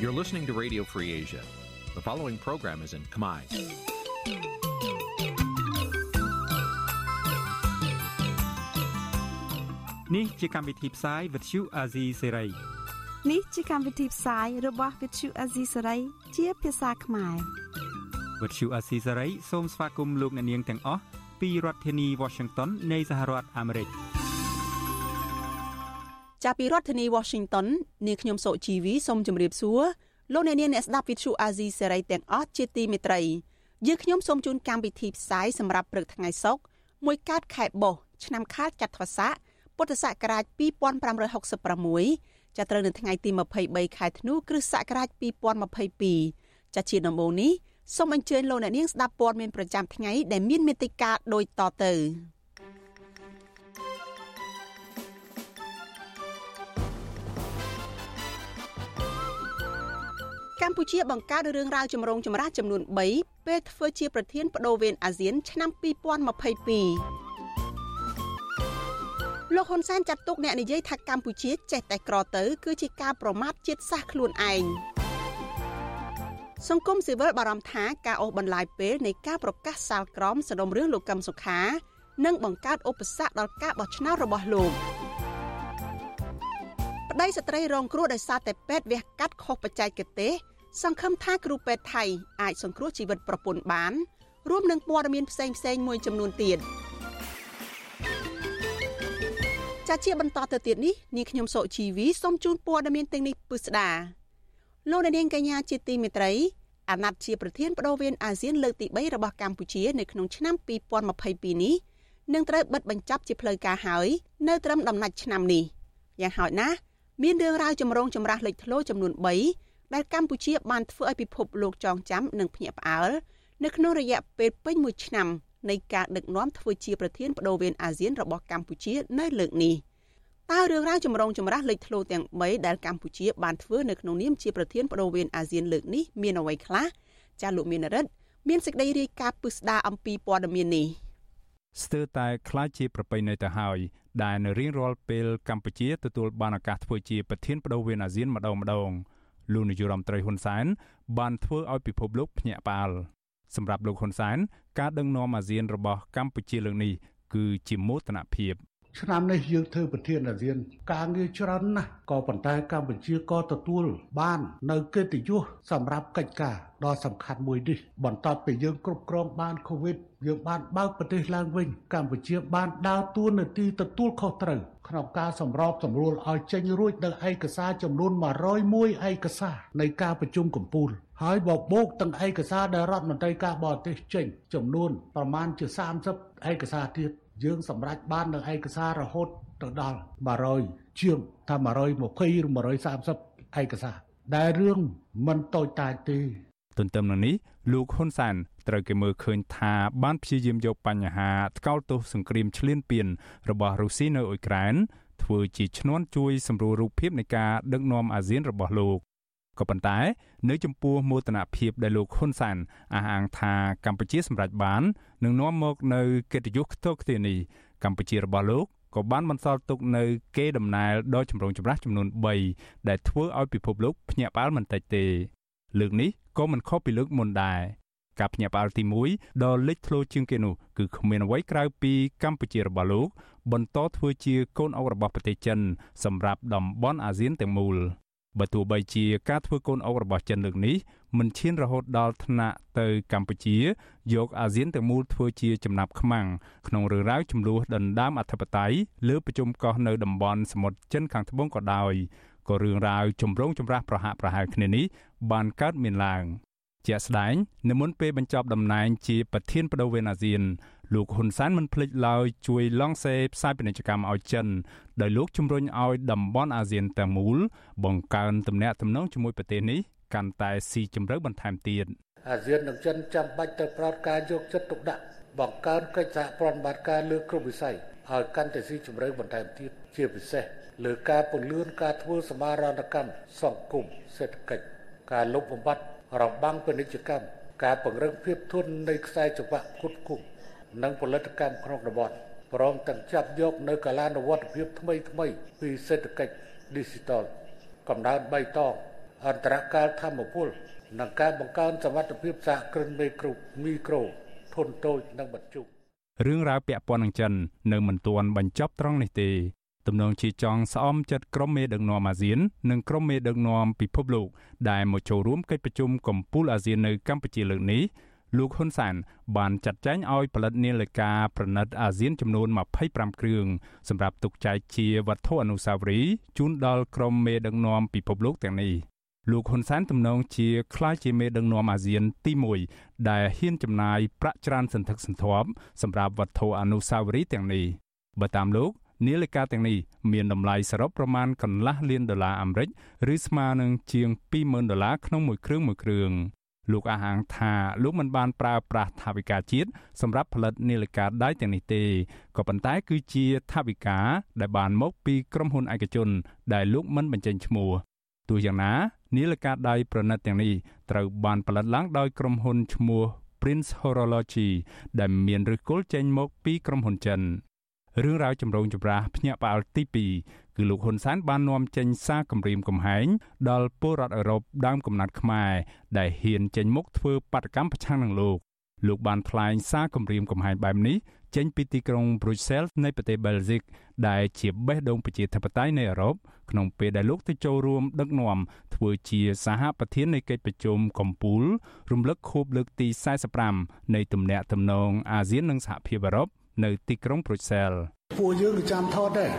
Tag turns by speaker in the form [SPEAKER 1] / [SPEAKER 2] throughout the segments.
[SPEAKER 1] You're listening to Radio Free Asia. The following program is in Khmer.
[SPEAKER 2] Nǐ chi càm bi tiệp xáy vệt chiu a zì sê ray
[SPEAKER 3] នេះជាកម្មវិធីផ្សាយរបស់ Vithu Azisari ជាភាសាខ្មែរ
[SPEAKER 2] វត្តឈូអាស៊ីសេរីសូមស្វាគមន៍លោកអ្នកនាងទាំងអស់ពីរដ្ឋធានី Washington នៃសហរដ្ឋអាមេរិក
[SPEAKER 4] ចាប់ពីរដ្ឋធានី Washington នាងខ្ញុំសុជីវីសូមជម្រាបសួរលោកអ្នកនាងអ្នកស្ដាប់វិទ្យុអាស៊ីសេរីទាំងអស់ជាទីមេត្រីយើងខ្ញុំសូមជូនកម្មវិធីផ្សាយសម្រាប់ព្រឹកថ្ងៃសុក្រមួយកើតខែបុស្សឆ្នាំខាលចត្វាស័កពុទ្ធសករាជ2566ចាប់ត្រូវនៅថ្ងៃទី23ខែធ្នូគ្រិស្តសករាជ2022ចាជាដំបូងនេះសូមអញ្ជើញលោកអ្នកនាងស្ដាប់ព័ត៌មានប្រចាំថ្ងៃដែលមានមេតិការដូចតទៅ កម្ពុជាបង្កើតរឿងរ៉ាវចម្រូងចម្រាសចំនួន3ពេលធ្វើជាប្រធានបដូវវេនអាស៊ាន ឆ្នាំ2022លោកហ៊ុនសែនចាត់ទុកអ្នកនិយាយថាកម្ពុជាចេះតែក្រទៅគឺជាការប្រមាថជាតិសាសន៍ខ្លួនឯងសង្គមស៊ីវិលបារម្ភថាការអូសបន្លាយពេលនៃការប្រកាសសាលក្រមសនំរឿងលោកកឹមសុខានឹងបង្កើតឧបសគ្គដល់ការបោះឆ្នោតរបស់លោកប្តីស្ត្រីរងគ្រោះដោយសារតែពេទ្យវះកាត់ខុសបច្ចេកទេស សង្ឃឹមថាគ្រូពេទ្យថៃអាចសង្គ្រោះជីវិតប្រពន្ធបាន រួមនឹងព័ត៌មានផ្សេងផ្សេងមួយចំនួនទៀតចាជាបន្តទៅទៀតនេះនាងខ្ញុំសុជីវីសូមជូនព័ត៌មានទាំងនេះពិស្ដាលោកនាងកញ្ញាជាទីមេត្រីអាណត្តិជាប្រធានបដូវវេនអាស៊ានលើកទី3របស់កម្ពុជានៅក្នុងឆ្នាំ2022នេះនឹងត្រូវបិទបញ្ចប់ជាផ្លូវការហើយនៅត្រឹមដំណាច់ឆ្នាំនេះយ៉ាងហោចណាស់មានរឿងរ៉ាវចម្រូងចម្រាសលេចធ្លោចំនួន3 ដែលកម្ពុជាបានធ្វើឲ្យពិភពលោកចងចាំនិងភ្ញាក់ផ្អើលនៅក្នុងរយៈពេលពេញមួយឆ្នាំនៃការដឹកនាំធ្វើជាប្រធានបដូវវេនអាស៊ានរបស់កម្ពុជានៅលើកនេះតើរឿងរ៉ាវចម្រូងចម្រាសលេចធ្លោទាំង3ដែលកម្ពុជាបានធ្វើនៅក្នុងនាមជាប្រធានបដូវវេនអាស៊ានលើកនេះមានអ្វីខ្លះចាលោកមានរិទ្ធមានសេចក្តីរាយការណ៍ពិស្ដារអំពីព័ត៌មាននេះ
[SPEAKER 2] ស្ទើរតែคล้ายជាប្រពៃណីទៅហើយដែលនៅរៀងរាល់ពេលកម្ពុជាទទួលបានឱកាសធ្វើជាប្រធានបដូវវេនអាស៊ានម្ដងម្ដង លោកនាយរដ្ឋមន្ត្រីហ៊ុនសែនបានធ្វើឲ្យពិភពលោកភ្ញាក់ផ្អើលសម្រាប់លោកហ៊ុនសែនការដឹកនាំអាស៊ានរបស់កម្ពុជាលើកនេះគឺជាមោទនភាព
[SPEAKER 5] ឆ្នាំនេះយើងធ្វើប្រធានអាស៊ាន ការងារច្រើនណាស់ក៏ប៉ុន្តែកម្ពុជាក៏ទទួលបាននៅកិត្តិយសសម្រាប់កិច្ចការដ៏សំខាន់មួយនេះបន្ទាប់ពីយើងគ្រប់គ្រងបានកូវីដយើងបានបើកប្រទេសឡើងវិញកម្ពុជាបានដើរតួនាទីទទួលខុសត្រូវក្នុងការសម្របសម្រួលឲ្យចេញរួចនៅឯកសារចំនួន101ឯកសារនៃការប្រជុំកំពូលហើយបបោកទាំងឯកសារដែលរដ្ឋមន្ត្រីការបរទេសចេញចំនួនប្រមាណជា30ឯកសារទៀត យើងសម្រេចបាននៅឯកសាររហូតទៅដល់100ជាងថា120ឬ130ឯកសារដែលរឿងមិនតូចតាចទេ
[SPEAKER 2] ទន្ទឹមនឹងនេះលោកហ៊ុនសានត្រូវគេមើលឃើញថាបានព្យាយាមយកបញ្ហាថ្កោលទោសសង្គ្រាមឈ្លានពានរបស់រុស្ស៊ីនៅអ៊ុយក្រែនធ្វើជាឈ្នន់ជួយសម្រួលរូបភាពនៃការដឹកនាំអាស៊ានរបស់លោក ក៏ប៉ុន្តែ នៅចំពោះមោទនភាពដែលលោកហ៊ុនសានអះអាងថាកម្ពុជាសម្រេចបាននឹងនាំមកនៅកិត្តិយសខ្ទោខ្ទានេះកម្ពុជារបស់លោកក៏បានបន្សល់ទុកនៅគេដំណែលដ៏ចម្រូងចម្រាសចំនួន3ដែលធ្វើឲ្យពិភពលោកភ្ញាក់ផ្អើលមិនតិចទេ លើកនេះក៏មិនខុសពីលើកមុនដែរការភ្ញាក់ផ្អើលទី1ដ៏លេចធ្លោជាងគេនោះគឺគ្មានអ្វីក្រៅពីកម្ពុជារបស់លោក បន្តធ្វើជាកូនអុករបស់ប្រទេសចិន សម្រាប់តំបន់អាស៊ានទាំងមូល បើទោះបីជាការធ្វើកូនអុករបស់ចិនលើកនេះមិនឈានរហូតដល់ថ្នាក់ទៅកម្ពុជាយកអាស៊ានទាំងមូលធ្វើជាចំណាប់ខ្មាំងក្នុងរឿងរ៉ាវចំនួនដណ្ដើមអធិបតេយ្យលើប្រជុំកោះនៅតំបន់សមុទ្រចិនខាងត្បូងក៏ដោយក៏រឿងរ៉ាវចម្រូងចម្រាសប្រហាក់ប្រហែលគ្នានេះបានកើតមានឡើងជាក់ស្ដែងនៅមុនពេលបញ្ចប់តំណែងជាប្រធានបដូវវេនអាស៊ាន លោកហ៊ុនសែនមិនភ្លេចឡើយជួយឡង់សេផ្សាយពាណិជ្ជកម្មឲ្យចិនដោយលោកជំរុញឲ្យតំបន់អាស៊ានទាំងមូលបង្កើនទំនាក់ទំនងជាមួយប្រទេសនេះកាន់តែស៊ីជម្រៅបន្ថែមទៀត
[SPEAKER 5] អាស៊ាននិងចិនចាំបាច់ទៅប្រោតការយកចិត្តទុកដាក់បង្កើនកិច្ចសហប្រតិបត្តិការលើគ្រប់វិស័យឲ្យកាន់តែស៊ីជម្រៅបន្ថែមទៀតជាពិសេសលើការពង្រឹងការធ្វើសមាហរណកម្មសង្គមសេដ្ឋកិច្ចការលុបបំបាត់របាំងពាណិជ្ជកម្មការពង្រឹងភាពធន់នៃខ្សែចង្វាក់ផ្គត់ផ្គង់ និងផលិតកម្មក្នុងតំបន់ព្រមទាំងចាប់យកនៅកាលានុវត្តភាពថ្មីថ្មីពីសេដ្ឋកិច្ច Digital កំណើនបៃតងអន្តរកាលធម្មពលនិងការបង្កើនសមត្ថភាពសហគ្រិនមេក្រូមីក្រូធុនតូចនិងបញ្ជុក
[SPEAKER 2] រឿងរ៉ាវពាក់ព័ន្ធនឹងចិននៅមិនទាន់បញ្ចប់ត្រង់នេះទេទំនងជាចង់ស្អំចិត្តក្រុមមេដឹកនាំអាស៊ាន និងក្រុមមេដឹកនាំពិភពលោកដែលមកចូលរួមកិច្ចប្រជុំកំពូលអាស៊ាននៅកម្ពុជាលើកនេះ លោកហ៊ុនសានបានចាត់ចែងឲ្យផលិតនាឡិកាប្រណិតអាស៊ានចំនួន25គ្រឿងសម្រាប់ទុកចែកជាវត្ថុអនុស្សាវរីយ៍ជូនដល់ក្រុមមេដឹកនាំពិភពលោកទាំងនេះលោកហ៊ុនសែនទំនងជាក្លាយជាមេដឹកនាំអាស៊ានទី1ដែលហ៊ានចំណាយប្រាក់ច្រើនសន្ធឹកសន្ធាប់សម្រាប់វត្ថុអនុស្សាវរីយ៍ទាំងនេះបើតាមលោកនាឡិកាទាំងនេះមានតម្លៃសរុបប្រមាណកន្លះលានដុល្លារអាមេរិកឬស្មើនឹងជាង20,000ដុល្លារក្នុងមួយគ្រឿងមួយគ្រឿង លោកអះអាងថាលោកមិនបានប្រើប្រាស់ថវិកាជាតិសម្រាប់ផលិតនាឡិកាដៃទាំងនេះទេក៏ប៉ុន្តែគឺជាថវិកាដែលបានមកពីក្រុមហ៊ុនឯកជន ដែលលោកមិនបញ្ចេញឈ្មោះទោះយ៉ាងណានាឡិកាដៃប្រណិតទាំងនេះត្រូវបានផលិតឡើងដោយក្រុមហ៊ុនឈ្មោះ Prince Horology ដែលមានឫសគល់ចេញមកពីក្រុមហ៊ុនចិន រឿងរ៉ាវចម្រូងចម្រាសភ្ញាក់ផ្អើលទី2គឺលោកហ៊ុនសែនបាននាំចេញសារគម្រាមកំហែងដល់ពលរដ្ឋអឺរ៉ុបដើមកំណត់ខ្មែរដែលហ៊ានចេញមុខធ្វើបាតកម្មប្រឆាំងនឹងលោកលោកបានថ្លែងសារគម្រាមកំហែងបែបនេះចេញពីទីក្រុង Brussels នៃប្រទេស Belgium ដែលជាបេះដូងប្រជាធិបតេយ្យនៃអឺរ៉ុបក្នុងពេលដែលលោកទៅចូលរួមដឹកនាំធ្វើជាសហប្រធាននៃកិច្ចប្រជុំកំពូលរំលឹកខួបលើកទី45នៃទំនាក់ទំនងអាស៊ាននិងសហភាពអឺរ៉ុប នៅទីក្រុងប្រូសែល
[SPEAKER 5] ពួកយើងក៏ចាំថតដែរ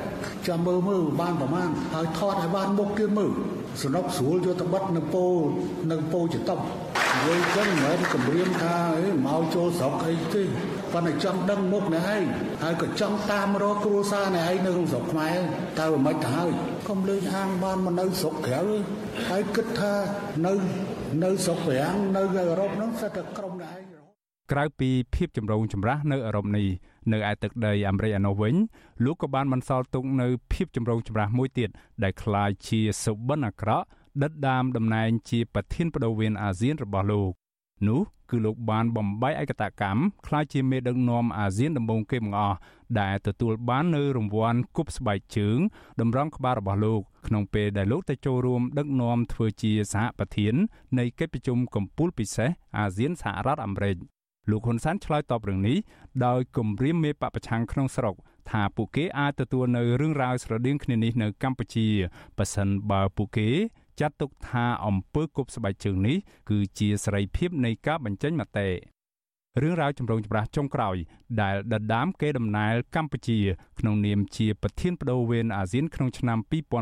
[SPEAKER 5] ចាំមើលមើលបានប្រមាណហើយថតឲ្យបានមុខគេមើលសនុកស្រួលយកទៅបិទនៅពោនៅពោចតុបនិយាយចឹងមិនមែនគម្រាមថាអីមកចូលស្រុកអីទេប៉ុន្តែចង់ដឹងមុខអ្នកឯងហើយក៏ចង់តាមរកគ្រួសារអ្នកឯងនៅក្នុងស្រុកខ្មែរតើមិនទៅហើយកុំលើកអាងបានមកនៅស្រុកក្រៅហើយគិតថានៅនៅស្រុកប្រាំងនៅអឺរ៉ុបហ្នឹងសិតតែក្រុមអ្នកឯង
[SPEAKER 2] ក្រៅពីភាពចម្រូងចម្រាសនៅអឺរ៉ុបនេះ នៅឯទឹកដីអាមេរិកឯនោះវិញលោកក៏បានបន្សល់ទុកនៅភាពចម្រូងចម្រាសមួយទៀតដែលคล้ายជាសុបិនអាក្រក់ដិតដាមតំណែងជាប្រធានបដូវវេនអាស៊ានរបស់លោកនោះគឺលោកបានបំបីឯកតកម្មក្លាយជាមេដឹកនាំអាស៊ានដំបូងគេបង្អស់ដែលទទួលបាននៅរង្វាន់គប់ស្បែកជើងតម្រង់ក្បាលរបស់លោកក្នុងពេលដែលលោកទៅចូលរួមដឹកនាំធ្វើជាសហប្រធាននៃកិច្ចប្រជុំកំពូលពិសេសអាស៊ានសហរដ្ឋអាមេរិក លោកហ៊ុនសែនឆ្លើយតបរឿងនេះដោយគម្រាមមេបពប្រឆាំងក្នុងស្រុកថាពួកគេអាចទទួលនៅរឿងរ៉ាវស្រដៀងគ្នានេះនៅកម្ពុជាប៉ះសិនបើពួកគេចាត់ទុកថាអំពើគប់ស្បែកជើងនេះគឺជាសេរីភាពនៃការបញ្ចេញមតិ រឿងរ៉ាវចម្រូងចម្រាសចុងក្រោយដែលដណ្ដើមគេដំណែលកម្ពុជា ក្នុងនាមជាប្រធានបដូវវេនអាស៊ានក្នុងឆ្នាំ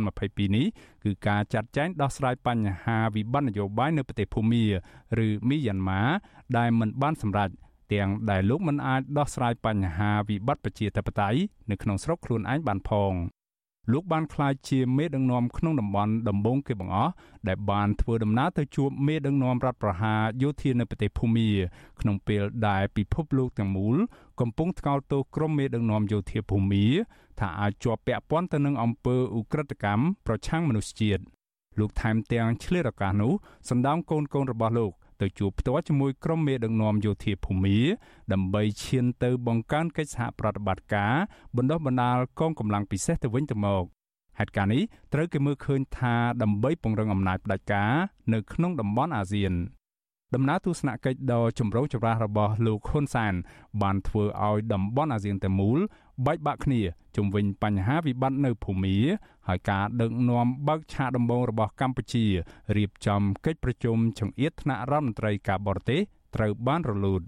[SPEAKER 2] 2022នេះគឺការចាត់ចែងដោះស្រាយបញ្ហាវិបត្តិនយោបាយនៅប្រទេសភូមាឬមីយ៉ាន់ម៉ាដែលមិនបានសម្រេចទាំងដែលលោកមិនអាចដោះស្រាយបញ្ហាវិបត្តិប្រជាធិបតេយ្យនៅក្នុងស្រុកខ្លួនឯងបានផង លោកបានក្លាយជាមេដឹកនាំក្នុងតំបន់ដំបងគេបង្អស់ដែលបានធ្វើដំណើរទៅជួបមេដឹកនាំរដ្ឋប្រហារយោធានៅប្រទេសភូមាក្នុងពេលដែលពិភពលោកទាំងមូលកំពុងថ្កោលទោសក្រុមមេដឹកនាំយោធាភូមាថាអាចជាប់ពាក់ព័ន្ធទៅនឹងអំពើឧក្រិដ្ឋកម្មប្រឆាំងមនុស្សជាតិលោកថែមទាំងឆ្លៀតឱកាសនោះសម្ដៅកូនកូនរបស់លោក ទៅជួបផ្ទាល់ជាមួយក្រុមមេដឹកនាំយោធាភូមាដើម្បីឈានទៅបង្កើនកិច្ចសហប្រតិបត្តិការបណ្ដុះបណ្ដាលកងកម្លាំងពិសេសទៅវិញទៅមកហេតុការណ៍នេះត្រូវគេមើលឃើញថាដើម្បីពង្រឹងអំណាចផ្ដាច់ការនៅក្នុងតំបន់អាស៊ាន ដំណើរទស្សនកិច្ចដ៏ចម្រូងចម្រាសរបស់លោកហ៊ុនសាន បានធ្វើឲ្យតំបន់អាស៊ានទាំងមូលបែកបាក់គ្នាជុំវិញបញ្ហាវិបត្តិនៅភូមាហើយការដឹកនាំបើកឆាកដំបូងរបស់កម្ពុជារៀបចំកិច្ចប្រជុំចង្អៀតថ្នាក់រដ្ឋមន្ត្រីការបរទេសត្រូវបានរលូត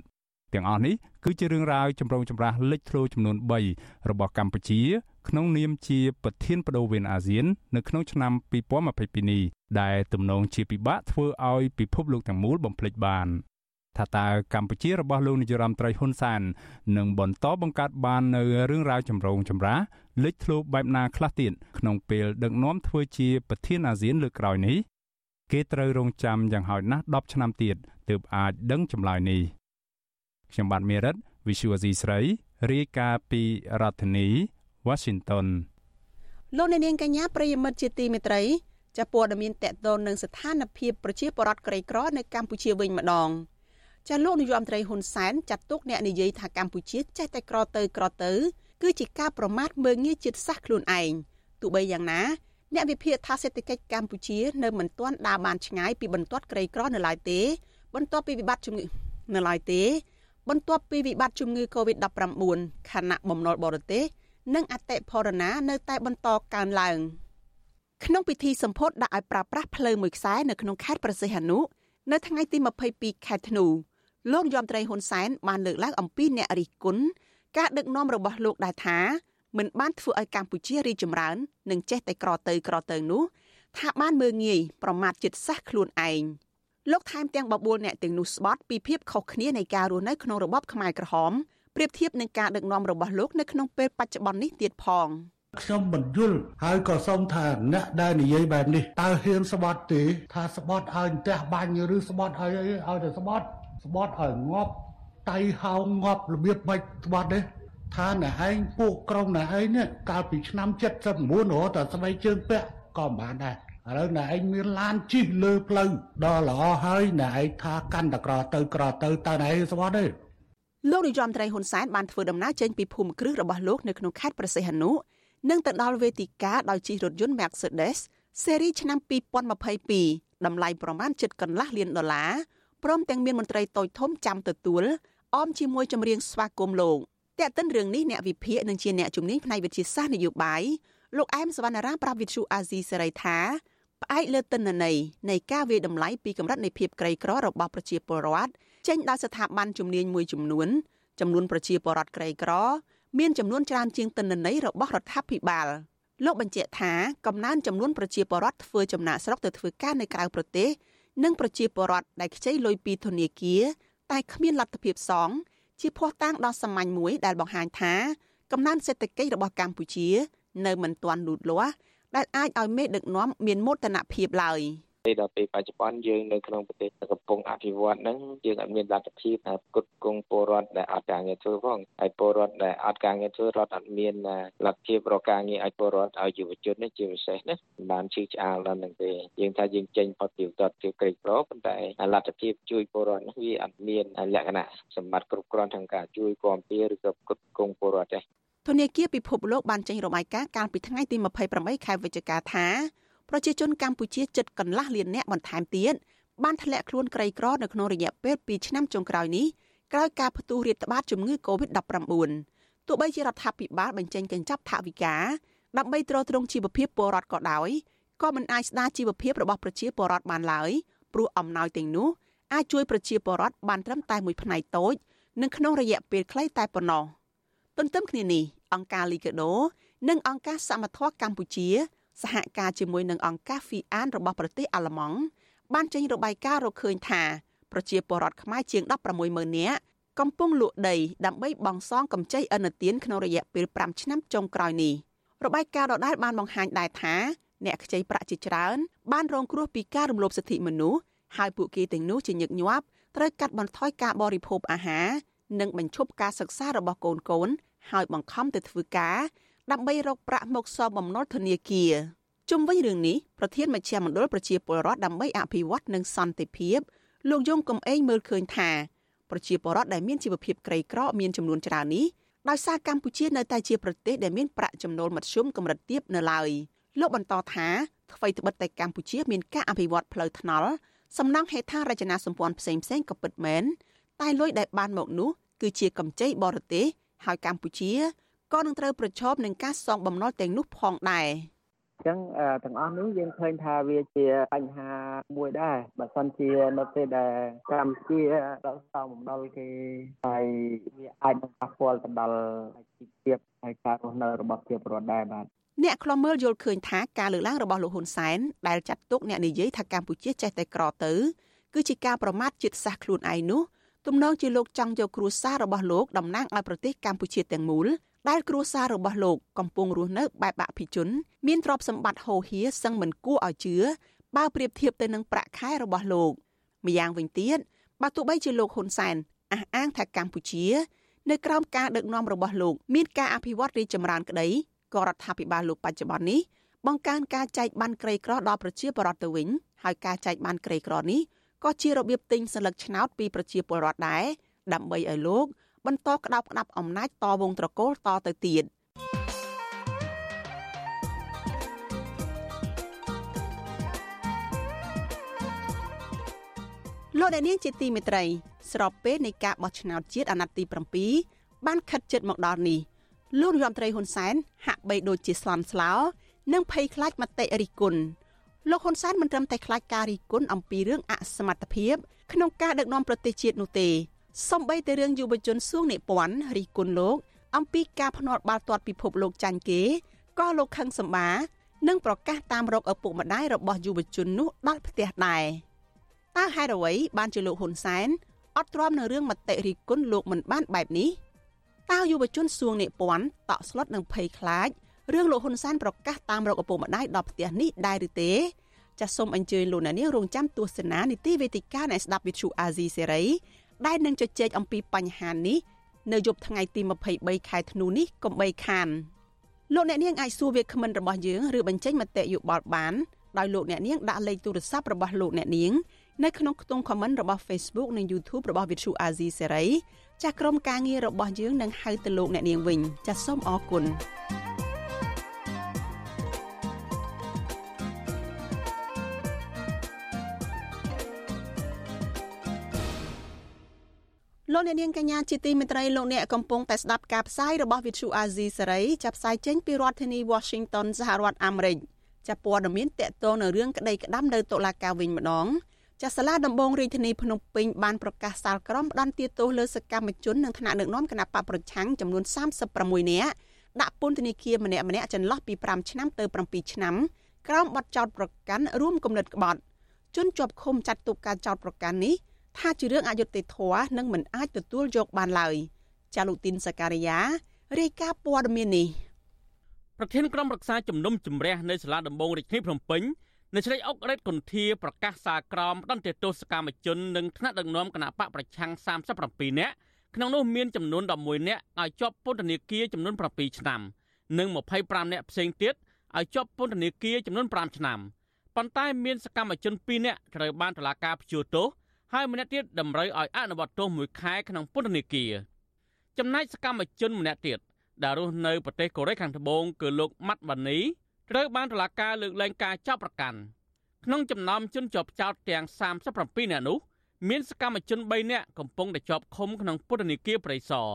[SPEAKER 2] ទាំងអស់នេះគឺជារឿងរ៉ាវចម្រូងចម្រាសលេចធ្លោចំនួន3របស់កម្ពុជា ក្នុងនាមជាប្រធានបដូវវេនអាស៊ាន នៅក្នុងឆ្នាំ2022នេះដែលទំនងជាពិបាកធ្វើឲ្យពិភពលោកទាំងមូលបំភ្លេចបានថាតើកម្ពុជារបស់លោកនាយរដ្ឋមន្ត្រីហ៊ុនសែននឹងបន្តបង្កើតបាននៅរឿងរ៉ាវចម្រូងចម្រាសលេចធ្លោបែបណាខ្លះទៀតក្នុងពេលដឹកនាំធ្វើជាប្រធានអាស៊ានលើកក្រោយនេះគេត្រូវរងចាំយ៉ាងហោចណាស់10ឆ្នាំទៀតទើបអាចដឹងចម្លើយនេះ ខ្ញុំបាទមេរិត Visual C ស្រីរាយការណ៍ពីរដ្ឋធានី Washington
[SPEAKER 4] លោកអ្នកនាងកញ្ញាប្រិយមិត្តជាទីមេត្រីចាព័ត៌មានតកតននឹងស្ថានភាពប្រជាពលរដ្ឋក្រីក្រនៅកម្ពុជាវិញម្ដងចាលោកនាយរដ្ឋមន្ត្រីហ៊ុនសែនចាត់ទុកអ្នកនិយាយថាកម្ពុជាចេះតែក្រទៅក្រទៅ គឺជាការប្រមាថមើលងាយជាតិសាសន៍ខ្លួនឯងទោះបីយ៉ាងណាអ្នកវិភាគថាសេដ្ឋកិច្ចកម្ពុជានៅមិនទាន់ដើរបានឆ្ងាយពីបន្ទាត់ក្រីក្រនៅឡើយទេបន្ទាប់ពីវិបត្តិជំងឺនៅឡើយទេ បន្ទាប់ពីវិបត្តិជំងឺ Covid-19 ខណៈបំណុលបរទេសនិងអតិផរណានៅតែបន្តកើនឡើងក្នុងពិធីសម្ពោធដាក់ឲ្យប្រើប្រាស់ផ្លូវមួយខ្សែនៅក្នុងខេត្តប្រសិទ្ធនុនៅថ្ងៃទី22ខែធ្នូលោកយមត្រីហ៊ុនសែនបានលើកឡើងអំពីអ្នករិះគន់ការដឹកនាំរបស់លោកដែលថាមិនបានធ្វើឲ្យកម្ពុជារីកចម្រើន និងចេះតែក្រទៅក្រទៅនោះថាបានមើងងាយប្រមាថចិត្តសាសខ្លួនឯង លោកថែមទាំងបបួលអ្នកទាំងនោះស្បត់ពីភាពខុសគ្នានៃការរស់នៅក្នុងរបបខ្មែរក្រហមប្រៀបធៀបនឹងការដឹកនាំរបស់លោកនៅក្នុងពេលបច្ចុប្បន្ននេះទៀតផង
[SPEAKER 5] ខ្ញុំមិនយល់ហើយក៏សូមថាអ្នកដែលនិយាយបែបនេះតើហ៊ានស្បត់ទេថាស្បត់ឲ្យផ្ទះបាញ់ឬស្បត់ឲ្យឲ្យតែស្បត់ស្បត់ឲ្យងាប់តៃហោងងាប់របៀបម៉េចស្បត់ទេថាអ្នកឯងពួកក្រុមអ្នកឯងនេះកាលពីឆ្នាំ79រហូតដល់ស្បែកជើងពាក់ក៏មិនបានដែរ ឥឡូវអ្នកឯងមានឡានជិះលើផ្លូវដល់ល្អហើយអ្នកឯងថាកាន់តក្រទៅក្រទៅតើអ្នកឯងស្បត់ទេ
[SPEAKER 4] លោកនាយរដ្ឋមន្ត្រីហ៊ុនសែនបានធ្វើដំណើរចេញពីភូមិគ្រឹះរបស់លោកនៅក្នុងខេត្តប្រសិទ្ធនុនិងទៅដល់វេទិកាដោយជិះរថយន្ត Mercedes ស៊េរីឆ្នាំ2022តម្លៃប្រមាណជិតកន្លះលានដុល្លារព្រមទាំងមានមន្ត្រីតូចធំចាំទទួលអមជាមួយចម្រៀងស្វាគមន៍លោកតែកតិនរឿងនេះអ្នកវិភាគនិងជាអ្នកជំនាញផ្នែកវិទ្យាសាស្ត្រនយោបាយលោកអែមសវណ្ណារាប្រាប់វិទ្យុអាស៊ីសេរីថា ផ្អែកលើទិន្នន័យនៃការវាយតម្លៃពីកម្រិតនៃភាពក្រីក្ររបស់ប្រជាពលរដ្ឋចេញដោយស្ថាប័នជំនាញមួយចំនួនចំនួនប្រជាពលរដ្ឋក្រីក្រ មានចំនួនច្រើនជាងទិន្នន័យរបស់រដ្ឋាភិបាលលោកបញ្ជាក់ថាកំណើនចំនួនប្រជាពលរដ្ឋធ្វើចំណាក់ស្រុកទៅធ្វើការនៅក្រៅប្រទេសនិងប្រជាពលរដ្ឋដែលខ្ចីលុយពីធនាគារតែគ្មានលទ្ធភាពសង ជាភ័ស្តុតាងដ៏សាមញ្ញមួយដែលបង្ហាញថាកំណើនសេដ្ឋកិច្ចរបស់កម្ពុជា នៅមិនទាន់លូតលាស់ ដែលអាចឲ្យមេដឹកនាំមានមោទនភាពឡើយ។
[SPEAKER 6] ពេលដល់ពេលបច្ចុប្បន្នយើងនៅក្នុងប្រទេសកំពុងអភិវឌ្ឍហ្នឹងយើងអត់មានលទ្ធភាពផ្គត់ផ្គង់ពលរដ្ឋដែលអត់ការងារធ្វើផងហើយពលរដ្ឋដែលអត់ការងារធ្វើរដ្ឋអត់មានលទ្ធភាពរកការងារឲ្យពលរដ្ឋឲ្យយុវជននេះជាពិសេសណាបានជឿឆ្អាលដល់នឹងទេយើងថាយើងចេញផុតពីតតជាក្រីក្រប៉ុន្តែលទ្ធភាពជួយពលរដ្ឋនេះវាអត់មានលក្ខណៈសម្បត្តិគ្រប់គ្រាន់ក្នុងការជួយគាំពារឬក៏ផ្គត់ផ្គង់ពលរដ្ឋទេ
[SPEAKER 4] ធនាគារពិភពលោកបានចេញរបាយការណ៍កាលពីថ្ងៃទី28ខែវិច្ឆិកាថាប្រជាជនកម្ពុជាជិតកន្លះលាននាក់បន្ថែមទៀតបានធ្លាក់ខ្លួនក្រីក្រនៅក្នុងរយៈពេល2ឆ្នាំចុងក្រោយនេះក្រោយការផ្ទុះរាតត្បាតជំងឺ Covid-19 ទោះបីជារដ្ឋាភិបាលបញ្ចេញកញ្ចប់ថវិកាដើម្បីទ្រទ្រង់ជីវភាពពលរដ្ឋក៏ដោយក៏មិនអាចស្ដារជីវភាពរបស់ប្រជាពលរដ្ឋបានឡើយព្រោះអំណោយទាំងនោះអាចជួយប្រជាពលរដ្ឋបានត្រឹមតែមួយផ្នែកតូចនិងក្នុងរយៈពេលខ្លីតែប៉ុណ្ណោះ ទន្ទឹមគ្នានេះអង្គការលីកាដូនិងអង្គការសមត្ថៈកម្ពុជា សហការជាមួយនឹងអង្គការ FIAN របស់ប្រទេសអាល្លឺម៉ង់បានចេញរបាយការណ៍រកឃើញថាប្រជាពលរដ្ឋខ្មែរជាង160000នាក់កំពុងលក់ដីដើម្បីបង់សងកម្ចីឥណទានក្នុងរយៈពេល5ឆ្នាំចុងក្រោយនេះរបាយការណ៍ដដែលបានបង្ហាញដែរថាអ្នកខ្ចីប្រាក់ជាច្រើន បានរងគ្រោះពីការរំលោភសិទ្ធិមនុស្សហើយពួកគេទាំងនោះជាញឹកញាប់ត្រូវកាត់បន្ថយការបរិភោគអាហារ និងបញ្ឈប់ការសិក្សារបស់កូនកូនហើយបង្ខំទៅធ្វើការដើម្បីរកប្រាក់មកសងបំណុលធនាគារជុំវិញរឿងនេះប្រធានមជ្ឈមណ្ឌលប្រជាពលរដ្ឋដើម្បីអភិវឌ្ឍនិងសន្តិភាពលោកយងកំឯងមើលឃើញថាប្រជាពលរដ្ឋដែលមានជីវភាពក្រីក្រមានចំនួនច្រើននេះដោយសារកម្ពុជានៅតែជាប្រទេសដែលមានប្រាក់ចំណូលមធ្យមកម្រិតទាបនៅឡើយលោកបន្តថាអ្វីត្បិតតែកម្ពុជាមានការអភិវឌ្ឍផ្លូវថ្នល់សំណង់ហេដ្ឋារចនាសម្ព័ន្ធផ្សេងផ្សេងក៏ពិតមែន តែលុយដែលបានមកនោះគឺជាកម្ចីបរទេសហើយកម្ពុជាក៏នឹងត្រូវប្រឈមនឹងការសងបំណុលទាំងនោះផងដែរ
[SPEAKER 7] អញ្ចឹងទាំងអស់នេះយើងឃើញថាវាជាបញ្ហាមួយដែរបើសិនជានៅពេលដែលកម្ពុជារកសងបំណុលគេហើយវាអាចនឹងប៉ះពាល់ទៅដល់ជីវភាពហើយការរស់នៅរបស់ប្រជាពលរដ្ឋដែរបាទ
[SPEAKER 4] អ្នកខ្លំមើលយល់ឃើញថាការលើកឡើងរបស់លោកហ៊ុនសែនដែលចាត់ទុកអ្នកនិយាយថាកម្ពុជាចេះតែក្រទៅគឺជាការប្រមាថជាតិសាសន៍ខ្លួនឯងនោះ ទំនងជាលោកចង់យកគ្រួសាររបស់លោកតំណាងឲ្យប្រទេសកម្ពុជាទាំងមូលដែលគ្រួសាររបស់លោកកំពុងរស់នៅបែបអភិជន មានទ្រព្យសម្បត្តិហូរហៀសឹងមិនគួរឲ្យជឿបើប្រៀបធៀបទៅនឹងប្រាក់ខែរបស់លោកម្យ៉ាងវិញទៀតបើទោះបីជាលោកហ៊ុនសែនអះអាងថាកម្ពុជា នៅក្រោមការដឹកនាំរបស់លោក មានការអភិវឌ្ឍរីកចម្រើនក្តីក៏រដ្ឋាភិបាលលោកបច្ចុប្បន្ននេះបង្កើនការចែកបានក្រីក្រដល់ប្រជាពលរដ្ឋទៅវិញហើយការចែកបានក្រីក្រនេះ ក៏ជារបៀបទិញសន្លឹកឆ្នោតពីប្រជាពលរដ្ឋដែរដើម្បីឲ្យលោក បន្តក្តោបក្តាប់អំណាចតវងត្រកូលតទៅទៀត។លោកអ្នកនាងជាទីមេត្រី ស្របពេលនៃការបោះឆ្នោតជាតិអាណត្តិទី7បានខិតជិតមកដល់នេះលោករដ្ឋមន្ត្រីហ៊ុនសែនហាក់បីដូចជាស្លន់ស្លោ និងភ័យខ្លាចមតិរិះគន់ លោកហ៊ុនសែនមិនត្រឹមតែខ្លាចការរិះគន់អំពីរឿងអសមត្ថភាពក្នុងការដឹកនាំប្រទេសជាតិនោះទេសម្បីតែរឿងយុវជនសួងនិពន្ធរិះគន់លោក អំពីការភ្នាល់បាល់ទាត់ពិភពលោកចាញ់គេក៏លោកខឹងសម្បានិងប្រកាសតាមរកឪពុកម្ដាយរបស់យុវជននោះដល់ផ្ទះដែរតើហេតុអ្វីបានជាលោកហ៊ុនសែនអត់ទ្រាំនឹងរឿងមតិរិះគន់លោកមិនបានបែបនេះតើយុវជនសួងនិពន្ធតក់ស្លុតនឹងភ័យខ្លាច រឿងលោកហ៊ុនសែនប្រកាសតាមរកឪពុកម្ដាយដល់ផ្ទះនេះដែរឬទេចាសសូមអញ្ជើញលោកអ្នកនាងរងចាំទស្សនានីតិវេទិកានៃស្ដាប់វិទ្យុអាស៊ីសេរីដែលនឹងជជែកអំពីបញ្ហានេះនៅយប់ថ្ងៃទី23ខែធ្នូនេះកុំបីខានលោកអ្នកនាងអាចសួរវាគ្មិនរបស់យើងឬបញ្ចេញមតិយោបល់បានដោយលោកអ្នកនាងដាក់លេខទូរស័ព្ទរបស់លោកអ្នកនាងនៅក្នុងខ្ទង់ comment របស់ Facebook និង YouTube របស់ Vithu Azizi Serai ចាស់ក្រុមការងាររបស់យើងនឹងហៅទៅលោកអ្នកនាងវិញចាសសូមអរគុណ លោកអ្នកនាងកញ្ញាជាទីមេត្រីលោកអ្នកកំពុងតែស្ដាប់ការផ្សាយរបស់ Vithu Azizi Serai ចាប់ផ្សាយចេញពីរដ្ឋធានី Washington សហរដ្ឋអាមេរិកចាប់ព័ត៌មានតកតងនៅរឿងក្តីក្តាំនៅតុលាការវិញម្ដងចាសសាលាដំបងរាជធានីភ្នំពេញបានប្រកាសសាលក្រមផ្ដន្ទាទោសលើសកម្មជននិងថ្នាក់ដឹកនាំគណៈបកប្រឆាំងចំនួន36នាក់ដាក់ពន្ធនាគារម្នាក់ម្នាក់ចន្លោះពី5ឆ្នាំទៅ7ឆ្នាំក្រោមបទចោទប្រកាន់រួមគំនិតក្បត់ជនជាប់ឃុំចាត់ទុកការចោទប្រកាន់នេះ ថាជារឿងអយុត្តិធម៌និងមិនអាចទទួលយកបានឡើយចាលូទីនសការីយ៉ារាយការណ៍ព័ត៌មាននេះ
[SPEAKER 8] ប្រធានក្រុមប្រឹក្សាជំនុំជម្រះនៅសាលាដំបងរាជធានីភ្នំពេញនៅឆ្លៃអុករ៉េតកុនធាប្រកាសសារក្រមផ្ដន្ទាទោសកម្មជននិងថ្នាក់ដឹកនាំគណៈបកប្រឆាំង37នាក់ក្នុងនោះមានចំនួន11នាក់ឲ្យជាប់ពន្ធនាគារចំនួន7ឆ្នាំនិង25នាក់ផ្សេងទៀតឲ្យជាប់ពន្ធនាគារចំនួន5ឆ្នាំប៉ុន្តែមានសកម្មជន2នាក់ត្រូវបានតុលាការព្យួរទោស ហើយម្នាក់ទៀតតម្រូវឲ្យអនុវត្តទោសមួយខែក្នុងពន្ធនាគារចំណែកសកម្មជនម្នាក់ទៀតដែលរស់នៅប្រទេសកូរ៉េខាងត្បូងគឺលោកម៉ាត់បានីត្រូវបានតុលាការលើកលែងការចាប់ប្រកាន់ក្នុងចំណោមជនជាប់ចោតទាំង37នាក់នោះមានសកម្មជន3នាក់កំពុងតែជាប់ឃុំក្នុងពន្ធនាគារព្រៃសរ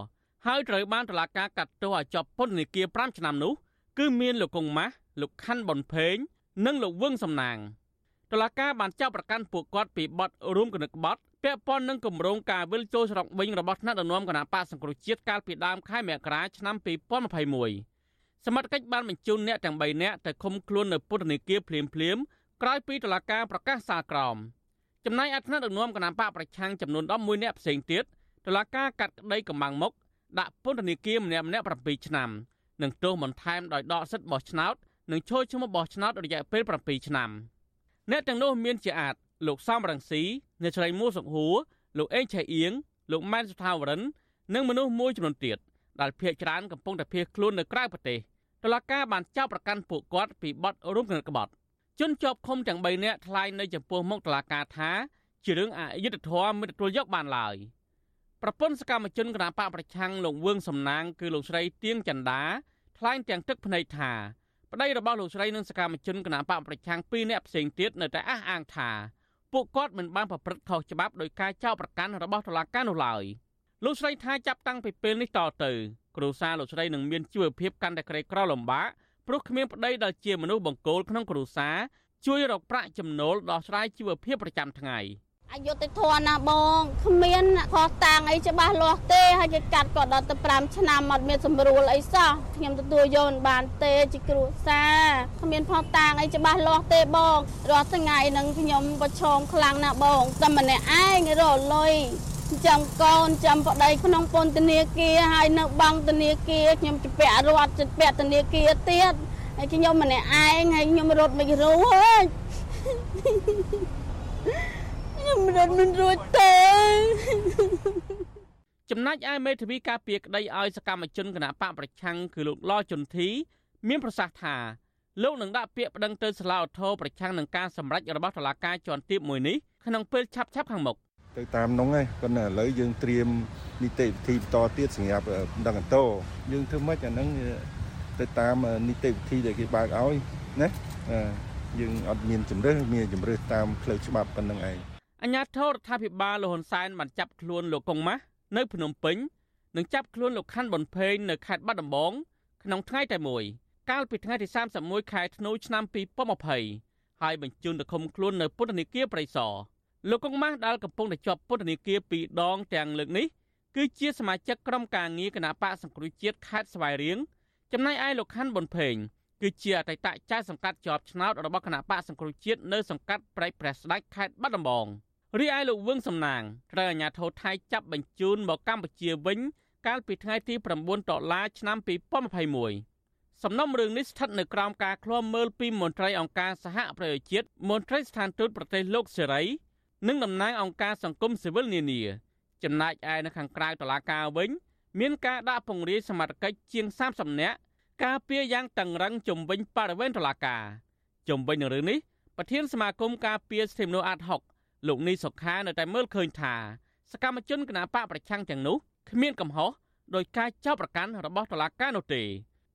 [SPEAKER 8] ហើយត្រូវបានតុលាការកាត់ទោសឲ្យជាប់ពន្ធនាគារ5ឆ្នាំនោះ គឺមានលោកកុងម៉ាស់លោកខាន់ប៊ុនភេងនិងលោកវឹងសំណាង តុលាការបានចាប់ប្រកាន់ពួកគាត់ពីបទរួមគំនិតក្បត់ពាក់ព័ន្ធនឹងគម្រោងការវិលចូលស្រុកវិញរបស់ថ្នាក់ដឹកនាំគណៈបកសង្គ្រោះជាតិកាលពីដើមខែមករាឆ្នាំ2021សមត្ថកិច្ចបានបញ្ជូនអ្នកទាំង3នាក់ទៅឃុំខ្លួននៅពន្ធនាគារភ្លាមភ្លាមក្រោយពីតុលាការប្រកាសសាលក្រមចំណែកអាថ្នាក់ដឹកនាំគណៈបកប្រឆាំងចំនួន11នាក់ផ្សេងទៀតតុលាការកាត់ក្តីកម្បាំងមុខដាក់ពន្ធនាគារម្នាក់ម្នាក់7ឆ្នាំនិងទោសបន្ថែមដោយដកសិទ្ធិបោះឆ្នោតនិងចូលឈ្មោះបោះឆ្នោតរយៈពេល7ឆ្នាំ អ្នកទាំងនោះមានជាអាចលោកសំរងស៊ីអ្នកស្រីមួសុកហួរលោកអេងឆៃអៀងលោកម៉ែនសុថាវរិននិងមនុស្សមួយចំនួនទៀតដែលភ ieck ច្រើនកំពុងតែភៀសខ្លួននៅក្រៅប្រទេសតុលាការបានចាប់ប្រកាន់ពួកគាត់ពីបទរួមគំនិតក្បត់ជនជាប់ឃុំទាំង3នាក់ថ្លែងនៅចំពោះមុខតុលាការថាជារឿងអយុត្តិធម៌មិនទទួលយកបានឡើយប្រពន្ធសកម្មជនគណបកប្រឆាំងលោកវឿងសំណាងគឺលោកស្រីទៀងចន្ទាថ្លែងទាំងទឹកភ្នែកថា ប្តីរបស់លោកស្រីនិងសកម្មជនគណបកប្រឆាំង2នាក់ផ្សេងទៀតនៅតែអះអាងថាពួកគាត់មិនបានប្រព្រឹត្តខុសច្បាប់ដោយការចោទប្រកាន់របស់តុលាការនោះឡើយលោកស្រីថាចាប់តាំងពីពេលនេះតទៅគ្រួសារលោកស្រីនឹងមានជីវភាពកាន់តែក្រីក្រលំបាកព្រោះគ្មានប្តីដែលជាមនុស្សបង្គោលក្នុងគ្រួសារជួយរកប្រាក់ចំណូលដោះស្រាយជីវភាពប្រចាំថ្ងៃ
[SPEAKER 9] អយុធធនណាបងគ្មានខុសតាំងអីច្បាស់លាស់ទេហើយគេកាត់ក៏ដល់ទៅ5ឆ្នាំអត់មានសម្រួលអីសោះខ្ញុំទទួលយកមិនបានទេជាគ្រួសារគ្មានផុសតាំងអីច្បាស់លាស់ទេបងរាល់ថ្ងៃនឹងខ្ញុំប្រឈមខ្លាំងណាស់បងតែម្នាក់ឯងរលុយចាំកូនចាំប្តីក្នុងពន្ធនាគារហើយនៅបង់ធនាគារខ្ញុំជពាក់រត់ជពាក់ធនាគារទៀតហើយខ្ញុំម្នាក់ឯងហើយខ្ញុំរត់មិនរួចហើយ ខ្ញុំរត់មិនរួចទេ
[SPEAKER 8] ចំណែកឯមេធាវីការពារក្តីឲ្យសកម្មជនគណៈបកប្រឆាំងគឺលោកឡជុនធី មានប្រសាសន៍ថាលោកនឹងដាក់ពាក្យប្តឹងទៅសាលាឧទ្ធរប្រឆាំងនឹងការសម្រេចរបស់តុលាការជាន់ទាបមួយនេះក្នុងពេលឆាប់ៗខាងមុខ
[SPEAKER 10] ទៅតាមនោះឯងប៉ុន្តែឥឡូវយើងត្រៀមនីតិវិធីបន្តទៀតសម្រាប់ដឹងអន្តោយើងធ្វើម៉េចអាហ្នឹងទៅតាមនីតិវិធីដែលគេបើកឲ្យណាយើងអត់មានជំរឿសមានជំរឿសតាមផ្លូវច្បាប់ប៉ុណ្្នឹងឯង
[SPEAKER 8] អអញ្ញាធរដ្ឋាភិបាលលហ៊ុនសែនបានចាប់ខ្លួនលោកកុងម៉ាស់នៅភ្នំពេញនិងចាប់ខ្លួនលោកខាន់ប៊ុនភេងនៅខេត្តបាត់ដំបងក្នុងថ្ងៃតែមួយកាលពីថ្ងៃទី31ខែធ្នូឆ្នាំ2020ហើយបញ្ជូនទៅឃុំខ្លួននៅពន្ធនាគារព្រៃសរលោកកុងម៉ាស់ដែលកំពុងតែជាប់ពន្ធនាគារពីរដងទាំងលើកនេះគឺជាសមាជិកក្រុមការងារគណៈបកសង្គ្រោះជាតិខេត្តស្វាយរៀងចំណែកឯលោកខាន់ប៊ុនភេងគឺជាអតីតចៅសង្កាត់ជាប់ឆ្នោតរបស់គណៈបកសង្គ្រោះជាតិនៅសង្កាត់ព្រែកព្រះស្ដេចខេត្តបាត់ដំបង រីឯលោកវឹងសំណាងត្រូវអាជ្ញាធរថៃចាប់បញ្ជូនមកកម្ពុជាវិញ កាលពីថ្ងៃទី9ដុល្លារឆ្នាំ2021សំណុំរឿងនេះស្ថិតនៅក្រោមការឃ្លាំមើលពីមន្ត្រីអង្គការសហប្រជាជាតិមន្ត្រីស្ថានទូតប្រទេសលោកសេរីនិងតំណាងអង្គការសង្គមស៊ីវិលនានាចំណែកឯនៅខាងក្រៅតុលាការវិញ មានការដាក់ពង្រាយសមត្ថកិច្ចជាង30នាក់ការពារយ៉ាងតឹងរ៉ឹងជំវិញបរិវេណតុលាការជំវិញនឹងរឿងនេះប្រធានសមាគមការពារសិទ្ធិមនុស្សអាត់ហុក លោកនីសុខានៅតែមើលឃើញថាសកម្មជនគណបកប្រឆាំងទាំងនោះគ្មានកំហុសដោយការចាប់ប្រកាន់របស់តុលាការនោះទេ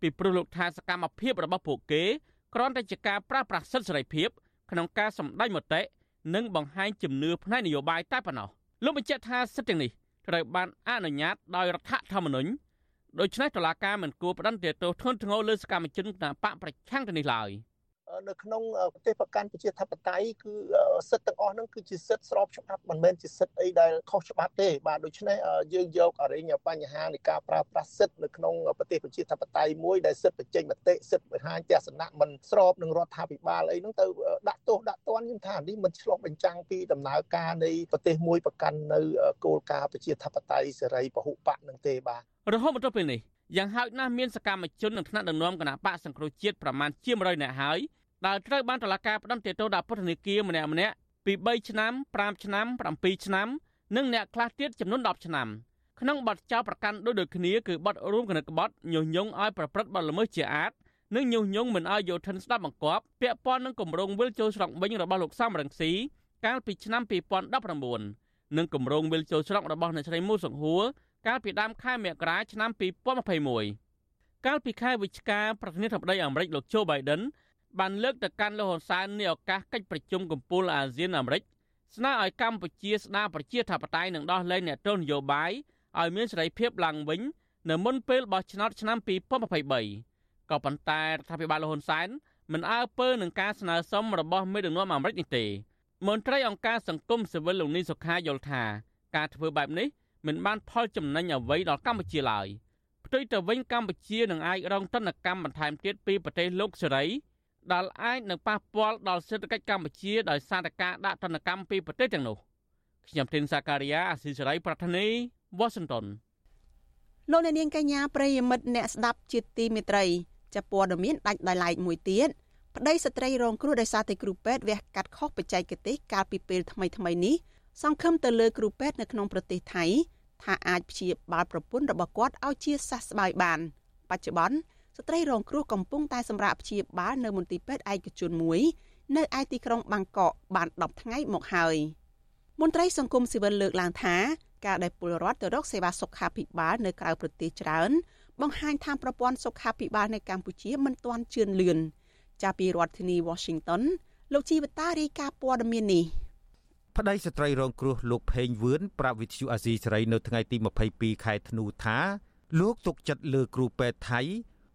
[SPEAKER 8] ពីព្រោះលោកថាសកម្មភាពរបស់ពួកគេគ្រាន់តែជាការប្រាស្រ័យសិទ្ធិសេរីភាពក្នុងការសម្ដែងមតិនិងបង្ហាញជំនឿផ្នែកនយោបាយតែប៉ុណ្ណោះលោកបញ្ជាក់ថាសិទ្ធិទាំងនេះត្រូវបានអនុញ្ញាតដោយរដ្ឋធម្មនុញ្ញដូច្នេះតុលាការមិនគួរផ្តន្ទាទោសធ្ងន់ធ្ងរលើសកម្មជនគណបកប្រឆាំងទៅនេះឡើយ។
[SPEAKER 11] នៅក្នុងប្រទេសប្រកាន់ប្រជាធិបតេយ្យគឺសិទ្ធិទាំងអស់ហ្នឹងគឺជាសិទ្ធិស្របច្បាប់មិនមែនជាសិទ្ធិអីដែលខុសច្បាប់ទេបាទដូច្នេះយើងយកអរិញបញ្ហានៃការប្រើប្រាស់សិទ្ធិនៅក្នុងប្រទេសប្រជាធិបតេយ្យមួយដែលសិទ្ធិបញ្ចេញមតិសិទ្ធិបង្ហាញទស្សនៈមិនស្របនឹងរដ្ឋាភិបាលអីហ្នឹងទៅដាក់ទោសដាក់ទណ្ឌខ្ញុំថានេះមិនឆ្លុះបញ្ចាំងពីដំណើរការនៃប្រទេសមួយប្រកាន់នៅគោលការណ៍ប្រជាធិបតេយ្យសេរីពហុបកនឹងទេបាទ
[SPEAKER 8] រហូតមកដល់ពេលនេះយ៉ាងហោចណាស់មានសកម្មជននឹងថ្នាក់ដឹកនាំគណៈបកសង្គ្រោះជាតិប្រមាណជា100នាក់ហើយ ដែលត្រូវបានតុលាការផ្តន្ទាទោសដាក់ពន្ធនាគារម្នាក់ម្នាក់ពី3ឆ្នាំ5ឆ្នាំ7ឆ្នាំនិងអ្នកខ្លះទៀតចំនួន10ឆ្នាំក្នុងបទចោទប្រកាន់ដូចដូចគ្នាគឺបទរួមគណិតក្បត់ញុះញង់ឲ្យប្រព្រឹត្តបទល្មើសជាអាតនិងញុះញង់មិនឲ្យយោធិនស្ដាប់បង្គាប់ពាក់ព័ន្ធនឹងគម្រោងវិលចូលស្រុកវិញរបស់លោកសំរងស៊ីកាលពីឆ្នាំ2019និងគម្រោងវិលចូលស្រុករបស់អ្នកស្រីមូសង្ហួរកាលពីដើមខែមករាឆ្នាំ2021កាលពីខែវិច្ឆិកាប្រធានាធិបតីអាមេរិកលោកโจ Biden បានលើកទៅកាន់លោកហ៊ុនសែននៃឱកាសកិច្ចប្រជុំកំពូលអាស៊ានអាមេរិកស្នើឲ្យកម្ពុជាស្ដារប្រជាធិបតេយ្យនិងដោះលែងអ្នកទោសនយោបាយឲ្យមានសេរីភាពឡើងវិញនៅមុនពេលបោះឆ្នោតឆ្នាំ2023ក៏ប៉ុន្តែរដ្ឋាភិបាលលហ៊ុនសែនមិនអើពើនឹងការស្នើសុំរបស់មេដឹកនាំអាមេរិកនេះទេមន្ត្រីអង្គការសង្គមស៊ីវិលលោកនីសុខាយល់ថាការធ្វើបែបនេះមិនបានផលចំណេញអ្វីដល់កម្ពុជាឡើយផ្ទុយទៅវិញកម្ពុជានឹងអាចរងទណ្ឌកម្មបន្ថែមទៀតពីប្រទេសលោកសេរី ដែលអាចនឹងប៉ះពាល់ដល់សេដ្ឋកិច្ចកម្ពុជាដោយសារតែការដាក់ទណ្ឌកម្មពីប្រទេសទាំងនោះខ្ញុំធីនសាការីយ៉ាអស៊ីសេរីប្រធានីវ៉ាស៊ីនតោន
[SPEAKER 4] លោកអ្នកនាងកញ្ញាប្រិយមិត្តអ្នកស្ដាប់ជាទីមេត្រីចាប់ព័ត៌មានដាច់ដោយឡែកមួយទៀតប្តីស្ត្រីរងគ្រោះដោយសារតែគ្រូពេទ្យវះកាត់ខុសបច្ចេកទេសកាលពីពេលថ្មីថ្មីនេះសង្ឃឹមទៅលើគ្រូពេទ្យនៅក្នុងប្រទេសថៃថាអាចព្យាបាលប្រពន្ធរបស់គាត់ឲ្យជាសះស្បើយបាន បច្ចុប្បន្ន ស្ត្រីរងគ្រោះកំពុងតែសម្រាប់ព្យាបាលនៅមន្ទីរពេទ្យឯកជនមួយនៅឯទីក្រុងបាងកកបាន10ថ្ងៃមកហើយមន្ត្រីសង្គមស៊ីវិលលើកឡើងថាការដែលពលរដ្ឋទៅរកសេវាសុខាភិបាលនៅក្រៅប្រទេសច្រើនបង្ហាញថាប្រព័ន្ធសុខាភិបាលនៅកម្ពុជាមិនទាន់ជឿនលឿនចាប់ពីរដ្ឋធានី Washington លោកជីវតារាយការណ៍ព័ត៌មាននេះ
[SPEAKER 12] ប្តីស្ត្រីរងគ្រោះលោកផេងវឿនប្រាប់វិទ្យុអាស៊ីសេរីនៅថ្ងៃទី22ខែធ្នូថាលោកទុកចិត្តលើគ្រូពេទ្យថៃ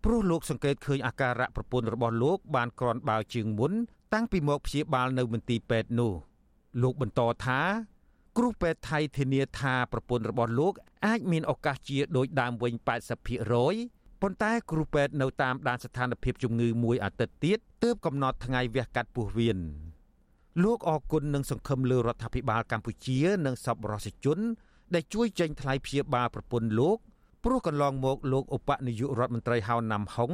[SPEAKER 12] ព្រោះលោកសង្កេតឃើញអាការៈប្រពន្ធរបស់លោកបានក្រាន់បើជាងមុន តាំងពីមកព្យាបាលនៅមន្ទីរពេទ្យនោះ លោកបន្តថាគ្រូពេទ្យថៃធានាថាប្រពន្ធរបស់លោក អាចមានឱកាសជាដូចដើមវិញ80%ប៉ុន្តែគ្រូពេទ្យនៅតាមដានស្ថានភាពជំងឺមួយអាទិត្យទៀតទើបកំណត់ថ្ងៃវះកាត់ពោះវៀនលោកអគុណនឹងសង្ឃឹមលើរដ្ឋាភិបាលកម្ពុជា និងសប្បុរសជន ដែលជួយចេញថ្លៃព្យាបាលប្រពន្ធលោក ព្រោះកន្លងមកលោកឧបនាយករដ្ឋមន្ត្រីហៅណាំហុង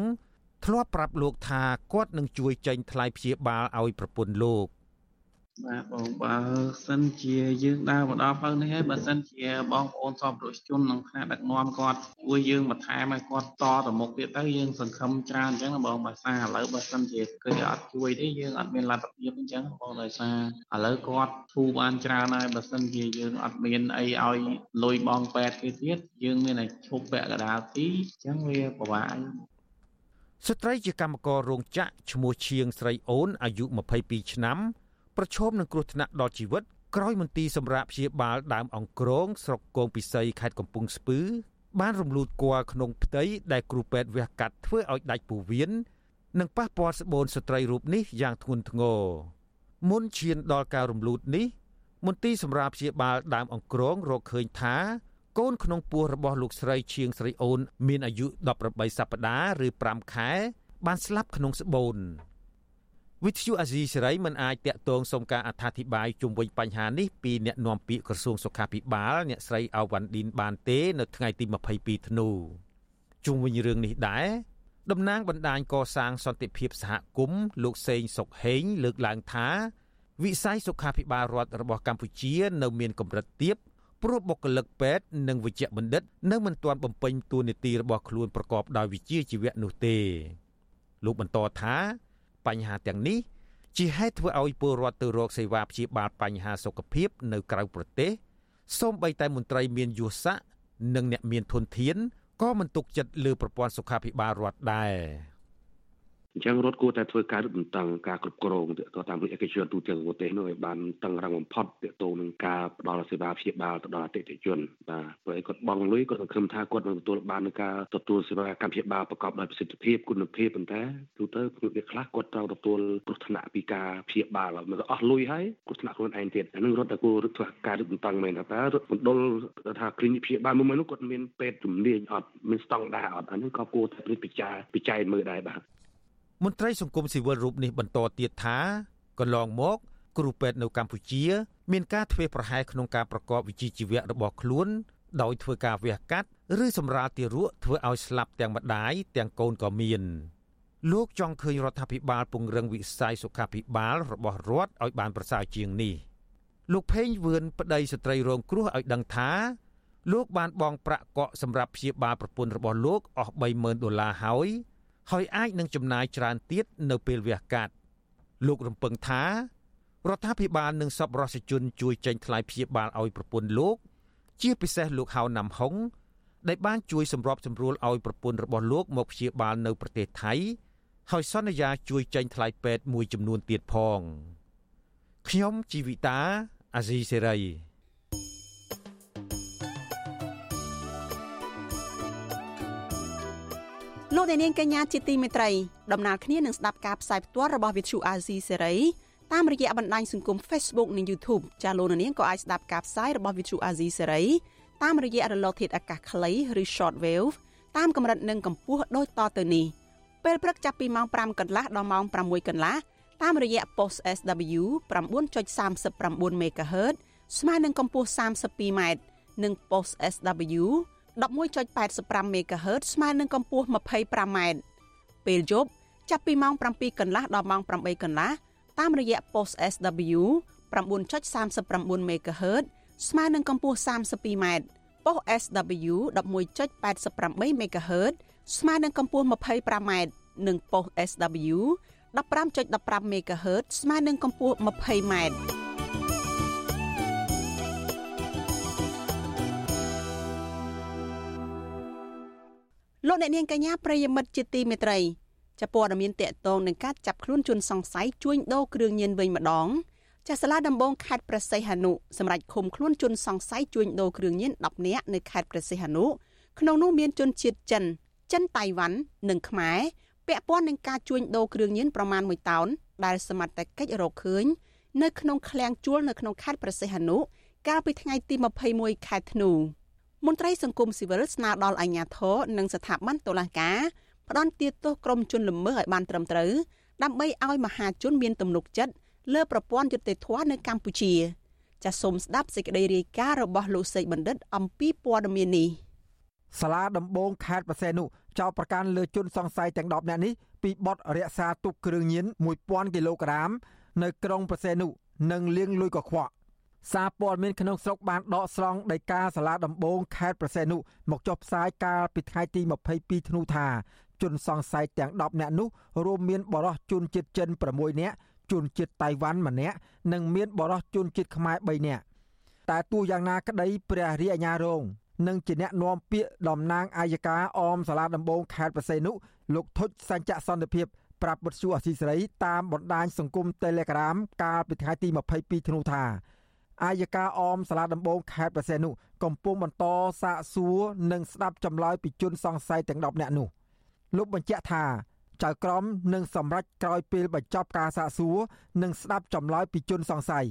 [SPEAKER 12] ធ្លាប់ប្រាប់លោកថាគាត់នឹងជួយចេញថ្លៃព្យាបាលឲ្យប្រពន្ធលោក
[SPEAKER 13] បាទបងបើសិនជាយើងដើរមកដល់ផ្លូវនេះហើយបើសិនជាបងប្អូនសពប្រជាជនក្នុងថ្នាក់ដឹកនាំគាត់ជួយយើងបន្ថែមឲ្យគាត់តទៅមុខទៀតទៅយើងសង្ឃឹមច្រើនអញ្ចឹងបងបើសារឥឡូវបើសិនជាគេអត់ជួយទេយើងអត់មានលទ្ធភាពអញ្ចឹងបងដោយសារឥឡូវគាត់ធូរបានច្រើនហើយបើសិនជាយើងអត់មានអីឲ្យលុយបងពេទ្យគេទៀតយើងមានតែឈប់ពាក់កដាលទីអញ្ចឹងវាពិបាក
[SPEAKER 12] ស្ត្រីជាកម្មកររោងចក្រឈ្មោះឈៀងស្រីអូនអាយុ22ឆ្នាំ ប្រឈមនឹងគ្រោះថ្នាក់ដល់ជីវិតក្រោយមន្ទីរសម្រាប់ព្យាបាលដើមអង្ក្រងស្រុកគងពិសីខេត្តកំពង់ស្ពឺ បានរំលូតគល់ក្នុងផ្ទៃដែលគ្រូពេទ្យវះកាត់ធ្វើឲ្យដាច់ពោះវៀននិងប៉ះពាល់ស្បូនស្ត្រីរូបនេះយ៉ាងធ្ងន់ធ្ងរមុនឈានដល់ការរំលូតនេះ មន្ទីរសម្រាប់ព្យាបាលដើមអង្ក្រងរកឃើញថាកូនក្នុងពោះរបស់លោកស្រីឈៀងស្រីអូន មានអាយុ18សប្តាហ៍ឬ5ខែ បានស្លាប់ក្នុងស្បូន វិទ្យុអាស៊ីសេរីមិនអាចតាក់ទងសុំការអត្ថាធិប្បាយជុំវិញបញ្ហានេះពីអ្នកនាំពាក្យក្រសួងសុខាភិបាលអ្នកស្រីអាវ៉ាន់ឌីនបានទេនៅថ្ងៃទី22ធ្នូជុំវិញរឿងនេះដែរតំណាងបណ្ដាញកសាងសន្តិភាពសហគមន៍លោកសេងសុកហេងលើកឡើងថាវិស័យសុខាភិបាលរដ្ឋរបស់កម្ពុជា នៅមានកម្រិតទាបព្រោះបុគ្គលិកពេទ្យនិងវិជ្ជបណ្ឌិតនៅមិនទាន់បំពេញតួនាទីរបស់ខ្លួនប្រកបដោយវិជ្ជាជីវៈនោះទេលោកបន្តថា បញ្ហាទាំងនេះជាហេតុធ្វើឲ្យពលរដ្ឋទៅរកសេវាព្យាបាលបញ្ហាសុខភាពនៅក្រៅប្រទេសសូម្បីតែមន្ត្រីមានយស័ក្តិនិងអ្នកមានធនធានក៏មិនទុកចិត្តលើប្រព័ន្ធសុខាភិបាលរដ្ឋដែរ
[SPEAKER 14] អញ្ចឹងរដ្ឋគួរតែធ្វើការរឹតបន្តឹងការគ្រប់គ្រងទៅតាមវិឯកជនទូទាំងប្រទេសនោះឲ្យបានតឹងរឹងបំផុតទាក់ទងនឹងការផ្ដល់សេវាព្យាបាលទៅដល់អតិថិជនបាទព្រោះឯគាត់បង់លុយគាត់សង្ឃឹមថាគាត់នឹងទទួលបាននឹងការទទួលសេវាកម្មព្យាបាលប្រកបដោយប្រសិទ្ធភាពគុណភាពប៉ុន្តែទូទៅវាខ្លះគាត់ត្រូវទទួលគ្រោះថ្នាក់ពីការព្យាបាលមិនក៏អស់លុយហើយគ្រោះថ្នាក់ខ្លួនឯងទៀតអានឹងរដ្ឋតែគួរធ្វើការរឹតបន្តឹងមែនថាតើរដ្ឋមណ្ឌលថាគ្លីនិកព្យាបាលមួយនោះគាត់មានពេទ្យជំនាញអត់មានស្តង់ដារអត់អានឹងក៏គួរតែពិចារពិច័យមើលដែរបាទ
[SPEAKER 12] មន្ត្រីសង្គមស៊ីវិលរូបនេះបន្តទៀតថាកន្លងមក គ្រូពេទ្យនៅកម្ពុជា មានការធ្វេសប្រហែសក្នុងការប្រកបវិជ្ជាជីវៈរបស់ខ្លួនដោយធ្វើការវះកាត់ឬសម្រាលទារកធ្វើឲ្យស្លាប់ទាំងម្ដាយទាំងកូនក៏មានលោកចង់ឃើញរដ្ឋាភិបាលពង្រឹងវិស័យសុខាភិបាលរបស់រដ្ឋឲ្យបានប្រសើរជាងនេះលោកផេងវឿនប្តីស្ត្រីរងគ្រោះឲ្យដឹងថា លោកបានបង់ប្រាក់កក់សម្រាប់ព្យាបាលប្រពន្ធរបស់លោកអស់30000ដុល្លារហើយ ហើយអាចនឹងចំណាយច្រើនទៀតនៅពេលវះកាត់លោករំពឹងថារដ្ឋាភិបាលនឹងសពរសជនជួយចេញថ្លៃព្យាបាលឲ្យប្រពន្ធលោក ជាពិសេសលោកហៅណាំហុងដែលបានជួយសម្របសម្រួលឲ្យប្រពន្ធរបស់លោកមកព្យាបាលនៅប្រទេសថៃហើយសន្យាជួយចេញថ្លៃពេទ្យមួយចំនួនទៀតផងខ្ញុំជីវិតាអាស៊ីសេរី
[SPEAKER 4] លោកអ្នកនាងកញ្ញាជាទីមេត្រីដំណើរគ្នានឹងស្ដាប់ការផ្សាយផ្ទាល់របស់វិទ្យុអាស៊ីសេរីតាមរយៈបណ្ដាញសង្គម Facebook និង YouTube ចាលោកអ្នកនាងក៏អាចស្ដាប់ការផ្សាយរបស់វិទ្យុអាស៊ីសេរីតាមរយៈរលកធាតុអាកាសខ្លីឬ Shortwave តាមកម្រិតនិងកម្ពស់ដូចតទៅនេះពេលព្រឹកចាប់ពីម៉ោង5កន្លះដល់ម៉ោង6កន្លះតាមរយៈ post SW 9.39 MHz ស្មើនឹងកម្ពស់ 32m និង post SW 11.85 MHz ស្មើនឹងកម្ពស់ 25m ពេលយប់ចាប់ពីម៉ោង7កន្លះដល់ម៉ោង8កន្លះតាមរយៈ post SW 9.39 MHz ស្មើនឹងកម្ពស់ 32m ប៉ុស SW 11.88 MHz ស្មើនឹងកម្ពស់ 25m និងប៉ុស SW 15.15 MHz ស្មើនឹងកម្ពស់ 20m លោកអ្នកនាងកញ្ញាប្រិយមិត្តជាទីមេត្រីចាព័ត៌មានតកតងនឹងការចាប់ខ្លួនជនសង្ស័យជួញដូរគ្រឿងញៀនវិញម្ដងចាសាលាដំបងខេត្តព្រះសីហនុសម្រាប់ឃុំខ្លួនជនសង្ស័យជួញដូរគ្រឿងញៀន10នាក់នៅខេត្តព្រះសីហនុក្នុងនោះមានជនជាតិចិនចិនតៃវ៉ាន់និងខ្មែរពាក់ព័ន្ធនឹងការជួញដូរគ្រឿងញៀនប្រមាណ1តោនដែលសមត្ថកិច្ចរកឃើញនៅក្នុងឃ្លាំងជួលនៅក្នុងខេត្តព្រះសីហនុកាលពីថ្ងៃទី21ខែធ្នូ មន្ត្រីសង្គមស៊ីវិលស្នើដល់អាជ្ញាធរនិងស្ថាប័នតុលាការផ្ដន់ទាទោសក្រុមជនល្មើសឲ្យបានត្រឹមត្រូវដើម្បីឲ្យមហាជនមានទំនុកចិត្តលើប្រព័ន្ធយុត្តិធម៌នៅកម្ពុជាចាសសូមស្ដាប់សេចក្តីរាយការណ៍របស់លោកសេកបណ្ឌិត អំពីព័ត៌មាននេះ
[SPEAKER 15] សាលាដំបងខេត្តបរសេនុចោទប្រកាន់លើជនសង្ស័យទាំង10នាក់នេះពីបទរក្សាទុកគ្រឿងញៀន1000គីឡូក្រាមនៅក្រុងបរសេនុនិងលាងលុយកខ្វក់ សារព័ត៌មានក្នុងស្រុកបានដកស្រង់ដីកាសាលាដំបងខេត្តប្រសេនុមកចុះផ្សាយកាលពីថ្ងៃទី22ធ្នូថាជនសង្ស័យទាំង10នាក់នោះរួមមានបរិសុទ្ធជនជាតិចិន6នាក់ជនជាតិតៃវ៉ាន់ម្នាក់និងមានបរិសុទ្ធជនជាតិខ្មែរ3នាក់តែទោះយ៉ាងណាក្តីព្រះរាជអាជ្ញារងនិងជាអ្នកនាំពាក្យតំណាងអាយកាអមសាលាដំបងខេត្តប្រសេនុលោកធុចសញ្ចសន្តិភាពប្រាប់បទសុអសីសេរីតាមបណ្ដាញសង្គម Telegram កាលពីថ្ងៃទី22ធ្នូថា អាយកាអមសាលាដំបងខេត្តប្រសេនុកំពុងបន្តសាកសួរនិងស្ដាប់ចម្លើយពីជនសង្ស័យទាំង10នាក់នោះលោកបញ្ជាក់ថាចៅក្រមនឹងសម្រេចក្រោយពេលបញ្ចប់ការសាកសួរនិងស្ដាប់ចម្លើយពីជនសង្ស័យ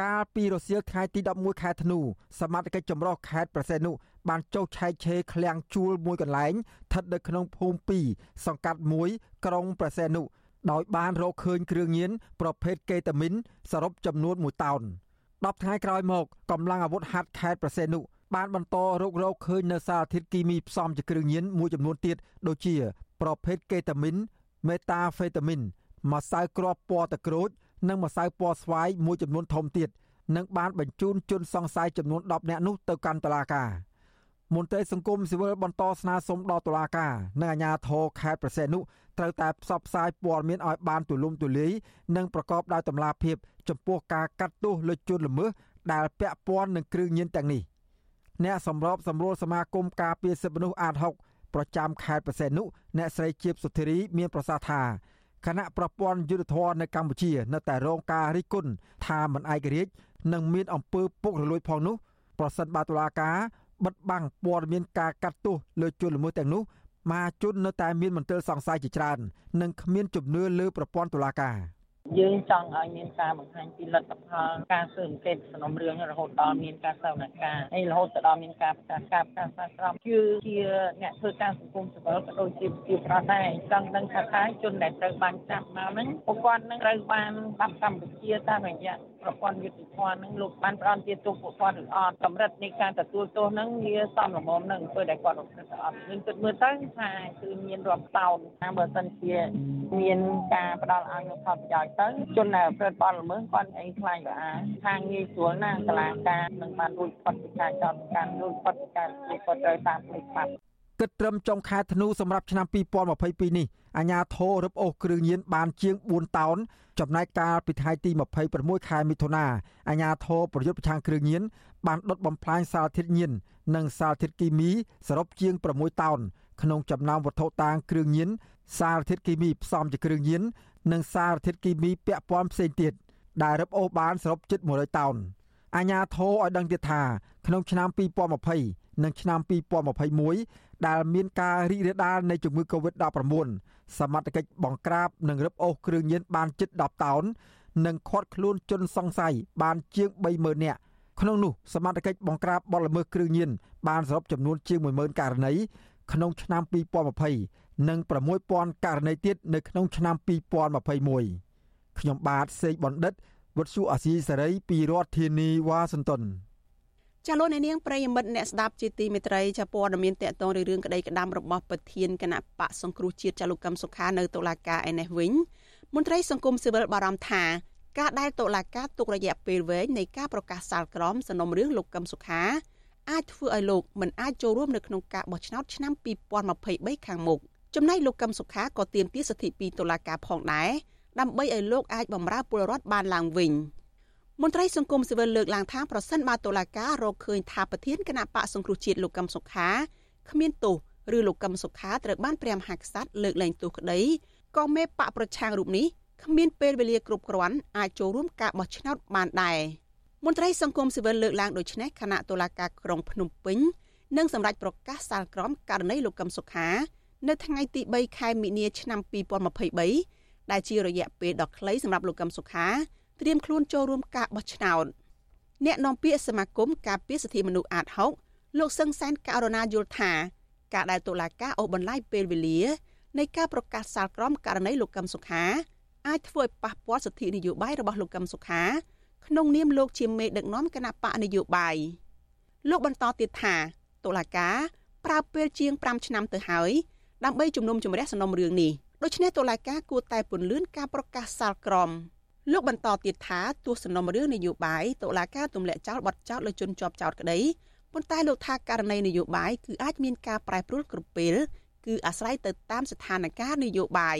[SPEAKER 15] កាលពីរសៀលថ្ងៃទី11ខែធ្នូសមាជិកចម្រុះខេត្តប្រសេនុបានចុះឆែកឆេរឃ្លាំងជួលមួយកន្លែងស្ថិតនៅក្នុងភូមិ2សង្កាត់1ក្រុងប្រសេនុដោយបានរកឃើញគ្រឿងញៀនប្រភេទកេតាមីនសរុបចំនួន1តោន 10ថ្ងៃក្រោយមកកម្លាំងអាវុធហត្ថខេត្តប្រសេនុបានបន្តរករកឃើញនៅសារធាតុគីមីផ្សំជាគ្រឿងញៀនមួយចំនួនទៀតដូចជា ប្រភេទកេតាមីនមេតាហ្វេតាមីនម្សៅគ្រាប់ពណ៌ទឹកក្រូច និងម្សៅពណ៌ស្វាយមួយចំនួនធំទៀតនិងបានបញ្ជូនជនសង្ស័យចំនួន10នាក់នោះទៅកាន់តុលាការមន្ត្រីសង្គមស៊ីវិលបន្តស្នើសុំដល់តុលាការនិងអាជ្ញាធរខេត្តប្រសេនុត្រូវតែផ្សព្វផ្សាយព័ត៌មានឲ្យបានទូលំទូលាយនិងប្រកបដោយតម្លាភាព ចំពោះការកាត់ទោសលើជនល្មើសដែលពាក់ព័ន្ធនឹងគ្រឿងញៀនទាំងនេះអ្នកសម្របសម្រួលសមាគមការពារសិទ្ធិមនុស្សអាត6ប្រចាំខេត្តប្រសេនុអ្នកស្រីជាបសុធារីមានប្រសាសន៍ថាគណៈប្រព័ន្ធយុទ្ធធរនៅកម្ពុជា នៅតែរងការរិះគន់ថាមិនឯករាជ្យនិងមានអំពើពុករលួយផងនោះប្រសិនបើតុលាការបិទបាំងព័ត៌មានការកាត់ទោសលើជនល្មើសទាំងនោះមហាជននៅតែមានមន្ទិលសង្ស័យជាច្រើន និងគ្មានជំនឿលើប្រព័ន្ធតុលាការ
[SPEAKER 16] យើងចង់ឲ្យមានការបង្ហាញពីលទ្ធផលការស៊ើបអង្កេតសំណុំរឿងរហូតដល់មានការសវនកម្មហើយរហូតដល់មានការប្រកាសការប្រកាសសារក្រមគឺជាអ្នកធ្វើការសង្គមស៊ីវិលក៏ដូចជាជាប្រទេសដែរចង់ដឹងថាតើជនដែលត្រូវបានចាប់មកហ្នឹងពួកគាត់នឹងត្រូវបានបាត់កម្ពុជាតាមរយៈប្រព័ន្ធយុតិធម៌នឹងលោកបានផ្ដន់ទាទោសពួកគាត់ឬអត់កម្រិតនៃការទទួលទោសនឹងវាសមល្មមនឹងធ្វើដែលគាត់រំលឹកអត់យើងគិតមើលទៅថាគឺមានរាប់តោនថាបើសិនជាមានការផ្ដល់ឲ្យនូវផលប្រយោជន៍ទៅជនដែលប្រព្រឹត្តបទល្មើសគាត់អីខ្លាចអាខាងងាយស្រួលណាកលាការនឹងបានរួចផុតពីការចោទប្រកាន់រួចផុតពីការជាគាត់ត្រូវតាមផ្លូវច្បាប់
[SPEAKER 15] គិតត្រឹមចុងខែធ្នូសម្រាប់ឆ្នាំ2022នេះ អាជ្ញាធររឹបអូសគ្រឿងញៀនបានជាង4តោនចំណែកកាលពីថ្ងៃទី26ខែមិថុនាអាជ្ញាធរប្រយុទ្ធប្រឆាំងគ្រឿងញៀនបានដុតបំផ្លាញសារធាតុញៀននិងសារធាតុគីមីសរុបជាង6តោនក្នុងចំណោមវត្ថុតាងគ្រឿងញៀនសារធាតុគីមីផ្សំជាគ្រឿងញៀននិងសារធាតុគីមីពាក់ព័ន្ធផ្សេងទៀតដែលរឹបអូសបានសរុបជិត100តោនអាជ្ញាធរឲ្យដឹងទៀតថាក្នុងឆ្នាំ2020និងឆ្នាំ2021ដែលមានការរីករាលដាលនៃជំងឺ Covid-19 សមត្ថកិច្ចបង្ក្រាបនិងរឹបអូសគ្រឿងញៀនបានជិត10តោននិងឃាត់ខ្លួនជនសង្ស័យបានជាង30000នាក់ក្នុងនោះសមត្ថកិច្ចបង្ក្រាបបទល្មើសគ្រឿងញៀនបានសរុបចំនួនជាង10000ករណីក្នុងឆ្នាំ2020និង6000ករណីទៀតនៅក្នុងឆ្នាំ2021ខ្ញុំបាទសេកបណ្ឌិតវុទ្ធុអាស៊ីសេរីពីរដ្ឋធានីវ៉ាស៊ីនតោន
[SPEAKER 4] ចាលោកអ្នកនាងប្រិយមិត្តអ្នកស្ដាប់ជាទីមេត្រីចាព័ត៌មានតកតងរឿងក្តីក្តាំរបស់ប្រធានគណៈបកសង្គ្រោះជាតិចាលោកកឹមសុខានៅតុលាការឯនេះវិញមន្ត្រីសង្គមស៊ីវិលបារម្ភថាការដែលតុលាការទុករយៈពេលវែងនៃការប្រកាសសាលក្រមសំណុំរឿងលោកកឹមសុខាអាចធ្វើឲ្យលោកមិនអាចចូលរួមនៅក្នុងការបោះឆ្នោតឆ្នាំ2023ខាងមុខចំណែកលោកកឹមសុខាក៏ទាមទារសិទ្ធិពីតុលាការផងដែរដើម្បីឲ្យលោកអាចបម្រើពលរដ្ឋបានឡើងវិញ មន្ត្រីសង្គមស៊ីវិលលើកឡើងថាប្រសិនបើតុលាការរកឃើញថាប្រធានគណៈបកសង្គ្រោះជាតិលោកកឹមសុខាគ្មានទោសឬលោកកឹមសុខាត្រូវបានព្រះមហាក្សត្រលើកលែងទោសក្តីក៏មេបកប្រឆាំងរូបនេះគ្មានពេលវេលាគ្រប់គ្រាន់អាចចូលរួមការបោះឆ្នោតបានដែរមន្ត្រីសង្គមស៊ីវិលលើកឡើងដូចនេះគណៈតុលាការក្រុងភ្នំពេញនឹងសម្រេចប្រកាសសាលក្រមករណីលោកកឹមសុខា នៅថ្ងៃទី3ខែមិនិនាឆ្នាំ2023ដែលជារយៈពេលដ៏ខ្លីសម្រាប់លោកកឹមសុខា ត្រៀមខ្លួនចូលរួមការបោះឆ្នោតអ្នកនាំពាក្យសមាគមការពារសិទ្ធិមនុស្សអាត6លោកសឹងសានករណាយល់ថាការដែលតុលាការអូសបន្លាយពេលវេលានៃការប្រកាសសាលក្រមករណីលោកកឹមសុខាអាចធ្វើឲ្យប៉ះពាល់សិទ្ធិនយោបាយរបស់លោកកឹមសុខាក្នុងនាមលោកជាមេដឹកនាំគណៈបកនយោបាយលោកបន្តទៀតថាតុលាការប្រើពេលជាង5ឆ្នាំទៅហើយដើម្បីជំនុំជម្រះសំណុំរឿងនេះដូច្នេះតុលាការគួរតែពន្លឿនការប្រកាសសាលក្រម លោកបន្តទៀតថាទោះសំណុំរឿងនយោបាយតុលាការទម្លាក់ចោលបទចោទលើជនជាប់ចោទក្តីប៉ុន្តែលោកថាករណីនយោបាយគឺអាចមានការប្រែប្រួលគ្រប់ពេលគឺអាស្រ័យទៅតាមស្ថានភាពនយោបាយ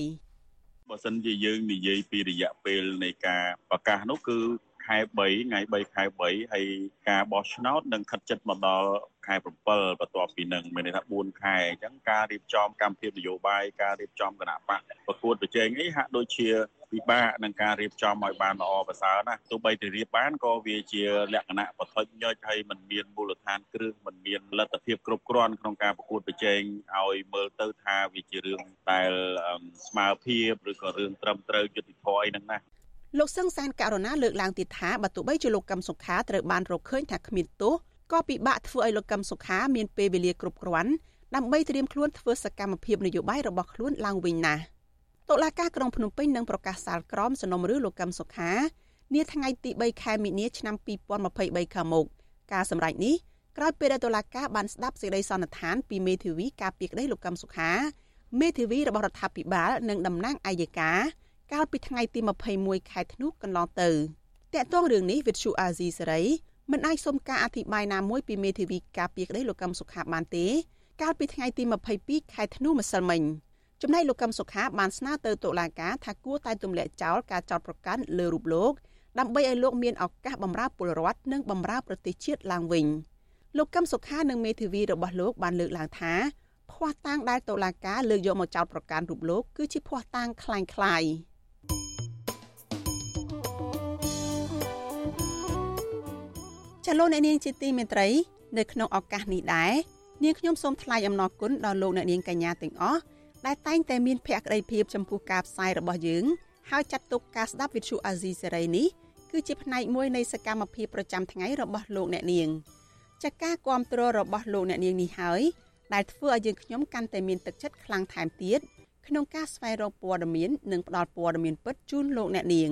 [SPEAKER 17] បើសិនជាយើងនិយាយពីរយៈពេលនៃការប្រកាសនោះគឺ ខែ3ថ្ងៃ3ខែ3ហើយការបោះឆ្នោតនឹងខិតជិតមកដល់ខ ខែ7បន្ទាប់ពីនឹងមានន័យថា4ខែអញ្ចឹងការរៀបចំកម្មវិធីនយោបាយការរៀបចំគណៈបកប្រកួតប្រជែងនេះហាក់ដូចជាពិបាកនឹងការរៀបចំឲ្យបានល្អប្រសើរណាទោះបីតែរៀបបានក៏វាជាលក្ខណៈបថុចញើចហើយมันមានមូលដ្ឋានគ្រឹះมันមានលទ្ធភាពគ្រប់គ្រាន់ក្នុងការប្រកួតប្រជែងឲ្យមើលទៅថាវាជារឿងដែលស្មើភាពឬក៏រឿងត្រឹមត្រូវយុត្តិធម៌អីហ្នឹងណា
[SPEAKER 4] លោកសឹងសានករណាលើកឡើងទៀតថាបើទោះបីជាលោកកឹមសុខាត្រូវបានរកឃើញថាគ្មានទោសក៏ពិបាកធ្វើឲ្យលោកកឹមសុខាមានពេលវេលាគ្រប់គ្រាន់ដើម្បីត្រៀមខ្លួនធ្វើសកម្មភាពនយោបាយរបស់ខ្លួនឡើងវិញណាស់តុលាការក្រុងភ្នំពេញនឹងប្រកាសសាលក្រមសំណុំរឿងលោកកឹមសុខានាថ្ងៃទី3ខែមីនាឆ្នាំ2023ខាងមុខការសម្រេចនេះក្រោយពេលដែលតុលាការបានស្ដាប់សេចក្តីសន្និដ្ឋានពីមេធាវីការពីក្តីលោកកឹមសុខាមេធាវីរបស់រដ្ឋាភិបាលនិងតំណាងអัยការ កាលពីថ្ងៃទី21ខែធ្នូកន្លងទៅតកតងរឿងនេះវិទ្យុអាស៊ីសេរីមិនអាចសុំការអធិប្បាយណាមួយពីមេធាវីការពីក្តីលោកកឹមសុខាបានទេកាលពីថ្ងៃទី22ខែធ្នូម្សិលមិញចំណែកលោកកឹមសុខាបានស្នើទៅតុលាការថាគួរតែទម្លាក់ចោលការចោទប្រកាន់លើរូបលោកដើម្បីឲ្យលោកមានឱកាសបម្រើពលរដ្ឋនិងបម្រើប្រទេសជាតិឡើងវិញលោកកឹមសុខានិងមេធាវីរបស់លោកបានលើកឡើងថាភ័ស្តុតាងដែលតុលាការលើកយកមកចោទប្រកាន់រូបលោកគឺជាភ័ស្តុតាងคล้ายៗ ចាលោកអ្នកនាងជាទីមេត្រីនៅក្នុងឱកាសនេះដែរនាងខ្ញុំសូមថ្លែងអំណរគុណដល់លោកអ្នកនាងកញ្ញាទាំងអស់ដែលតែងតែមានភក្ដីភាពចំពោះការផ្សាយរបស់យើងហើយចាត់ទុកការស្ដាប់វិទ្យុអាស៊ីសេរីនេះគឺជាផ្នែកមួយនៃសកម្មភាពប្រចាំថ្ងៃរបស់លោកអ្នកនាងចាការគ្រប់គ្រងរបស់លោកអ្នកនាងនេះហើយដែលធ្វើឲ្យយើងខ្ញុំកាន់តែមានទឹកចិត្តខ្លាំងថែមទៀតក្នុងការស្វែងរកព័ត៌មាននិងផ្តល់ព័ត៌មានពិតជូនលោកអ្នកនាង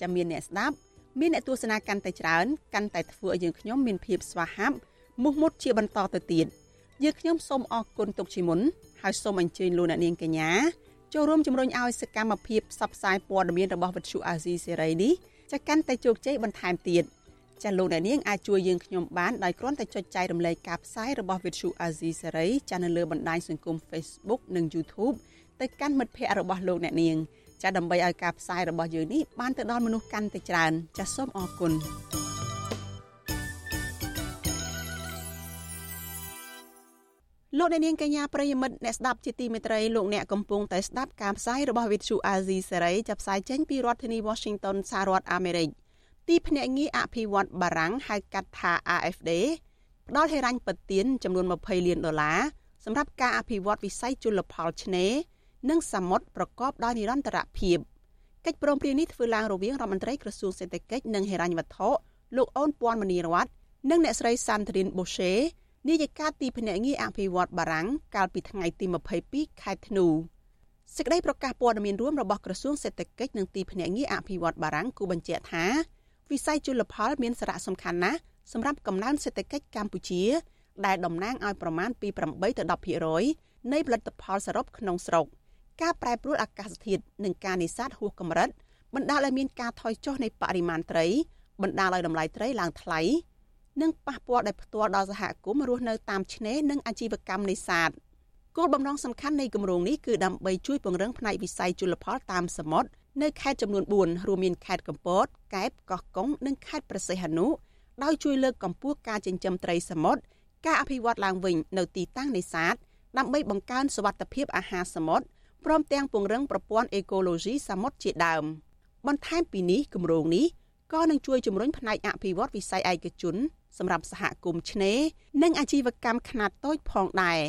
[SPEAKER 4] ចាំមានអ្នកស្ដាប់ មានអ្នកទស្សនាកាន់តែច្រើនកាន់តែធ្វើឲ្យយើងខ្ញុំមានភាពស្វាហាប់មោះមុតជាបន្តទៅទៀតយើងខ្ញុំសូមអរគុណទុកជាមុនហើយសូមអញ្ជើញលោកអ្នកនាងកញ្ញាចូលរួមជំរុញឲ្យសកម្មភាពផ្សព្វផ្សាយព័ត៌មានរបស់វិទ្យុអាស៊ីសេរីនេះចាកាន់តែជោគជ័យបន្ថែមទៀតចាលោកអ្នកនាងអាចជួយយើងខ្ញុំបានដោយគ្រាន់តែចុចចែករំលែកការផ្សាយរបស់វិទ្យុអាស៊ីសេរីចានៅលើបណ្ដាញសង្គម Facebook និង YouTube ទៅកាន់មិត្តភ័ក្តិរបស់លោកអ្នកនាង ចាដើម្បីឲ្យការផ្សាយរបស់យើងនេះបានទៅដល់មនុស្សកាន់តែច្រើន ចាសូមអរគុណលោកអ្នកនាងកញ្ញាប្រិយមិត្តអ្នកស្ដាប់ជាទីមេត្រីលោកអ្នកកំពុងតែស្ដាប់ការផ្សាយរបស់វិទ្យុអាស៊ីសេរីចាប់ផ្សាយចេញពីរដ្ឋធានី Washington សហរដ្ឋអាមេរិកទីភ្នាក់ងារអភិវឌ្ឍបារាំងហៅកាត់ថា AFD ផ្ដល់ហិរញ្ញប្បទានចំនួន20លានដុល្លារសម្រាប់ការអភិវឌ្ឍវិស័យជលផលឆ្នេរ និងសមុទ្រប្រកបដោយនិរន្តរភាពកិច្ចព្រមព្រៀងនេះធ្វើឡើងរវាងរដ្ឋមន្ត្រីក្រសួងសេដ្ឋកិច្ចនិងហិរញ្ញវត្ថុលោកអូនពាន់មនីរតនិងអ្នកស្រីសាន់ត្រៀនបូឆេនាយិកាទីភ្នាក់ងារអភិវឌ្ឍបារាំងកាលពីថ្ងៃទី22ខែធ្នូសេចក្តីប្រកាសព័ត៌មានរួមរបស់ក្រសួងសេដ្ឋកិច្ចនិងទីភ្នាក់ងារអភិវឌ្ឍបារាំងគូបញ្ជាក់ថាវិស័យជលផលមានសារៈសំខាន់ណាស់សម្រាប់កំណើនសេដ្ឋកិច្ចកម្ពុជា ដែលតំណាងឲ្យប្រមាណពី8ទៅ10%នៃផលិតផលសរុបក្នុងស្រុក ការប្រែប្រួលអាកាសធាតុនិងការនេសាទហួសកម្រិតបណ្ដាលឲ្យមានការថយចុះនៃបរិមាណត្រីបណ្ដាលឲ្យតម្លៃត្រីឡើងថ្លៃនិងប៉ះពាល់ដោយផ្ទាល់ដល់សហគមន៍រស់នៅតាមឆ្នេរនិងអាជីវកម្មនេសាទគោលបំណងសំខាន់នៃគម្រោងនេះគឺដើម្បីជួយពង្រឹងផ្នែកវិស័យជលផលតាមសមុទ្រនៅខេត្តចំនួន4រួមមានខេត្តកំពតកែបកោះកុងនិងខេត្តប្រសេះហនុដោយជួយលើកកម្ពស់ការចិញ្ចឹមត្រីសមុទ្រការអភិវឌ្ឍឡើងវិញនៅទីតាំងនេសាទដើម្បីបង្កើនសុវត្ថិភាពអាហារសមុទ្រ ព្រមទាំងពង្រឹងប្រព័ន្ធអេកូឡូស៊ីសមុទ្រជាដើមបន្ថែមពីនេះគម្រោងនេះក៏នឹងជួយជំរុញផ្នែកអភិវឌ្ឍវិស័យឯកជនសម្រាប់សហគមន៍ឆ្នេរនិងអាជីវកម្មខ្នាតតូចផងដែរ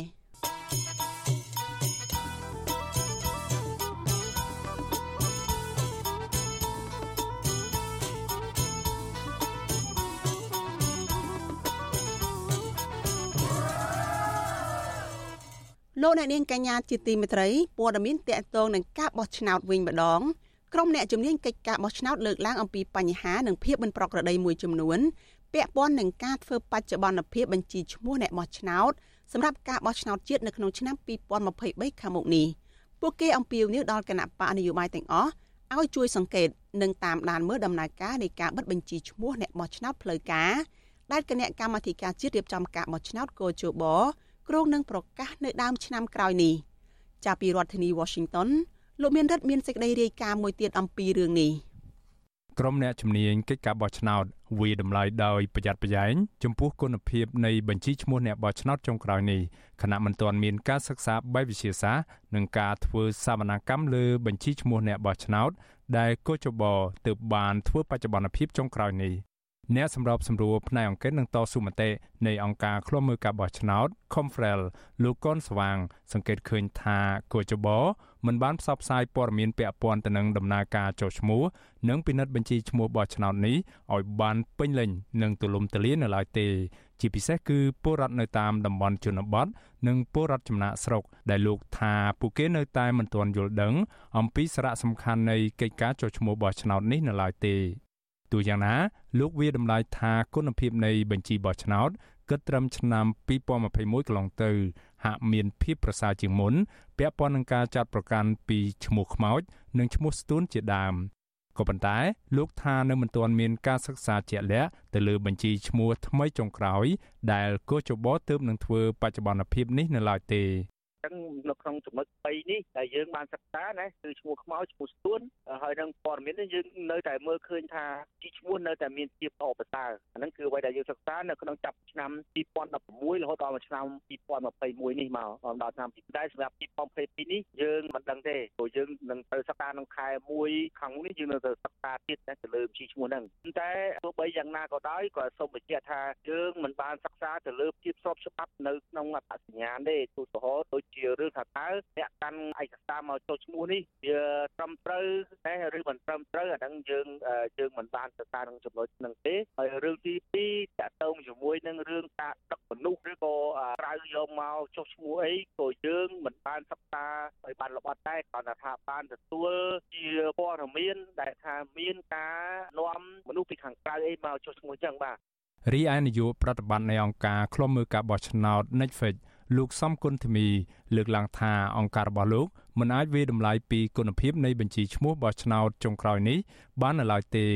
[SPEAKER 4] លោកអ្នកនាងកញ្ញាជាទីមេត្រីព័ត៌មានតកតងនឹងការបោះឆ្នោតវិញម្ដងក្រុមអ្នកជំនាញកិច្ចការបោះឆ្នោតលើកឡើងអំពីបញ្ហានិងភាពមិនប្រក្រតីមួយចំនួនពាក់ព័ន្ធនឹងការធ្វើបច្ចុប្បន្នភាពបញ្ជីឈ្មោះអ្នកបោះឆ្នោតសម្រាប់ការបោះឆ្នោតជាតិនៅក្នុងឆ្នាំ2023ខាងមុខនេះពួកគេអំពាវនាវដល់គណៈបកនយោបាយទាំងអស់ឲ្យជួយសង្កេតនិងតាមដានមើលដំណើរការនៃការបិទបញ្ជីឈ្មោះអ្នកបោះឆ្នោតផ្លូវការដែលគណៈកម្មាធិការជាតិរៀបចំការបោះឆ្នោតកោជប គ្រោងនឹងប្រកាសនៅដើមឆ្នាំក្រោយនេះចាប់ពីរដ្ឋធានី Washington លោកមានរិទ្ធមានសេចក្តីរាយការណ៍មួយទៀតអំពីរឿងនេះ
[SPEAKER 2] ក្រុមអ្នកជំនាញកិច្ចការបោះឆ្នោតវាតម្លៃដោយប្រយ័ត្នប្រយែងចំពោះគុណភាពនៃបញ្ជីឈ្មោះអ្នកបោះឆ្នោតចុងក្រោយនេះខណៈមិនទាន់មានការសិក្សាបែបវិទ្យាសាស្ត្រនិងការធ្វើសវនកម្មលើបញ្ជីឈ្មោះអ្នកបោះឆ្នោតដែលកោជបទើបបានធ្វើបច្ចុប្បន្នភាពចុងក្រោយនេះ អ្នកសម្របសម្រួលផ្នែកអង្គការនឹងតស៊ូមតិនៃអង្គការឃ្លាំមើលការបោះឆ្នោត Confrel លោកកនស្វាង សង្កេតឃើញថាកោជបមិនបានផ្សព្វផ្សាយព័ត៌មានពាក់ព័ន្ធទៅនឹងដំណើរការចុះឈ្មោះនិងពិនិត្យបញ្ជីឈ្មោះបោះឆ្នោតនេះឲ្យបានពេញលេញនិងទូលំទូលាយនៅឡើយទេ ជាពិសេសគឺពលរដ្ឋនៅតាមតំបន់ជនបទនិងពលរដ្ឋចំណាក់ស្រុកដែលលោកថាពួកគេនៅតែមិនទាន់យល់ដឹង អំពីសារៈសំខាន់នៃកិច្ចការចុះឈ្មោះបោះឆ្នោតនេះនៅឡើយទេទោះយ៉ាងណា លោកវាតម្លៃថាគុណភាពនៃបញ្ជីបោះឆ្នោតគិតត្រឹមឆ្នាំ2021កន្លងទៅ ហាក់មានភាពប្រសើរជាងមុន ពាក់ព័ន្ធនឹងការចាត់ប្រកាន់ពីឈ្មោះខ្មោច និងឈ្មោះស្ទួនជាដើមក៏ប៉ុន្តែលោកថានៅមិនទាន់មានការសិក្សាជាក់លាក់ទៅលើបញ្ជីឈ្មោះថ្មីចុងក្រោយ ដែលកោជបទើបនឹងធ្វើបច្ចុប្បន្នភាពនេះនៅឡើយទេ
[SPEAKER 18] ចឹងនៅក្នុងចំណុច3នេះដែលយើងបានសិក្សាណាគឺឈ្មោះខ្មោចឈ្មោះស្ទួនហើយនឹងព័ត៌មាននេះយើងនៅតែមើលឃើញថាជីឈ្មោះនៅតែមានភាពល្អប្រសើរអាហ្នឹងគឺអ្វីដែលយើងសិក្សានៅក្នុងចាប់ឆ្នាំ2016រហូតដល់ឆ្នាំ2021នេះមកដល់ឆ្នាំ2ដែរសម្រាប់2022នេះយើងមិនដឹងទេព្រោះយើងនឹងទៅសិក្សាក្នុងខែ1ខាងមុខនេះយើងនៅទៅសិក្សាទៀតទៅលើជីឈ្មោះហ្នឹងតែទោះបីយ៉ាងណាក៏ដោយក៏សូមបញ្ជាក់ថាយើងមិនបានសិក្សាទៅលើភាពស្របច្បាប់នៅក្នុងអត្តសញ្ញាណទេឧទាហរណ៍ដូចជារឿងថាតើអ្នកកាន់ឯកសារមកចុះឈ្មោះនេះវាត្រឹមត្រូវទេឬមិនត្រឹមត្រូវអាហ្នឹងយើងយើងមិនបានសិក្សាក្នុងចំណុចហ្នឹងទេហើយរឿងទី2តកតងជាមួយនឹងរឿងការដឹកមនុស្សឬក៏ក្រៅយកមកចុះឈ្មោះអីក៏យើងមិនបានសិក្សាឲ្យបានល្អដែរគ្រាន់តែថាបានទទួលជាព័ត៌មានដែលថាមានការនាំមនុស្សពីខាងក្រៅអីមកចុះឈ្មោះចឹងបាទ
[SPEAKER 2] រីឯនាយកប្រតិបត្តិនៃអង្គការឃ្លាំមើលការបោះឆ្នោត Netflix លោកសំគុណធីមីលើកឡើងថាអង្គការរបស់លោកមិនអាចវាតម្លៃពីគុណភាពនៃបញ្ជីឈ្មោះបោះឆ្នោតចុងក្រោយនេះបាននៅឡើយទេ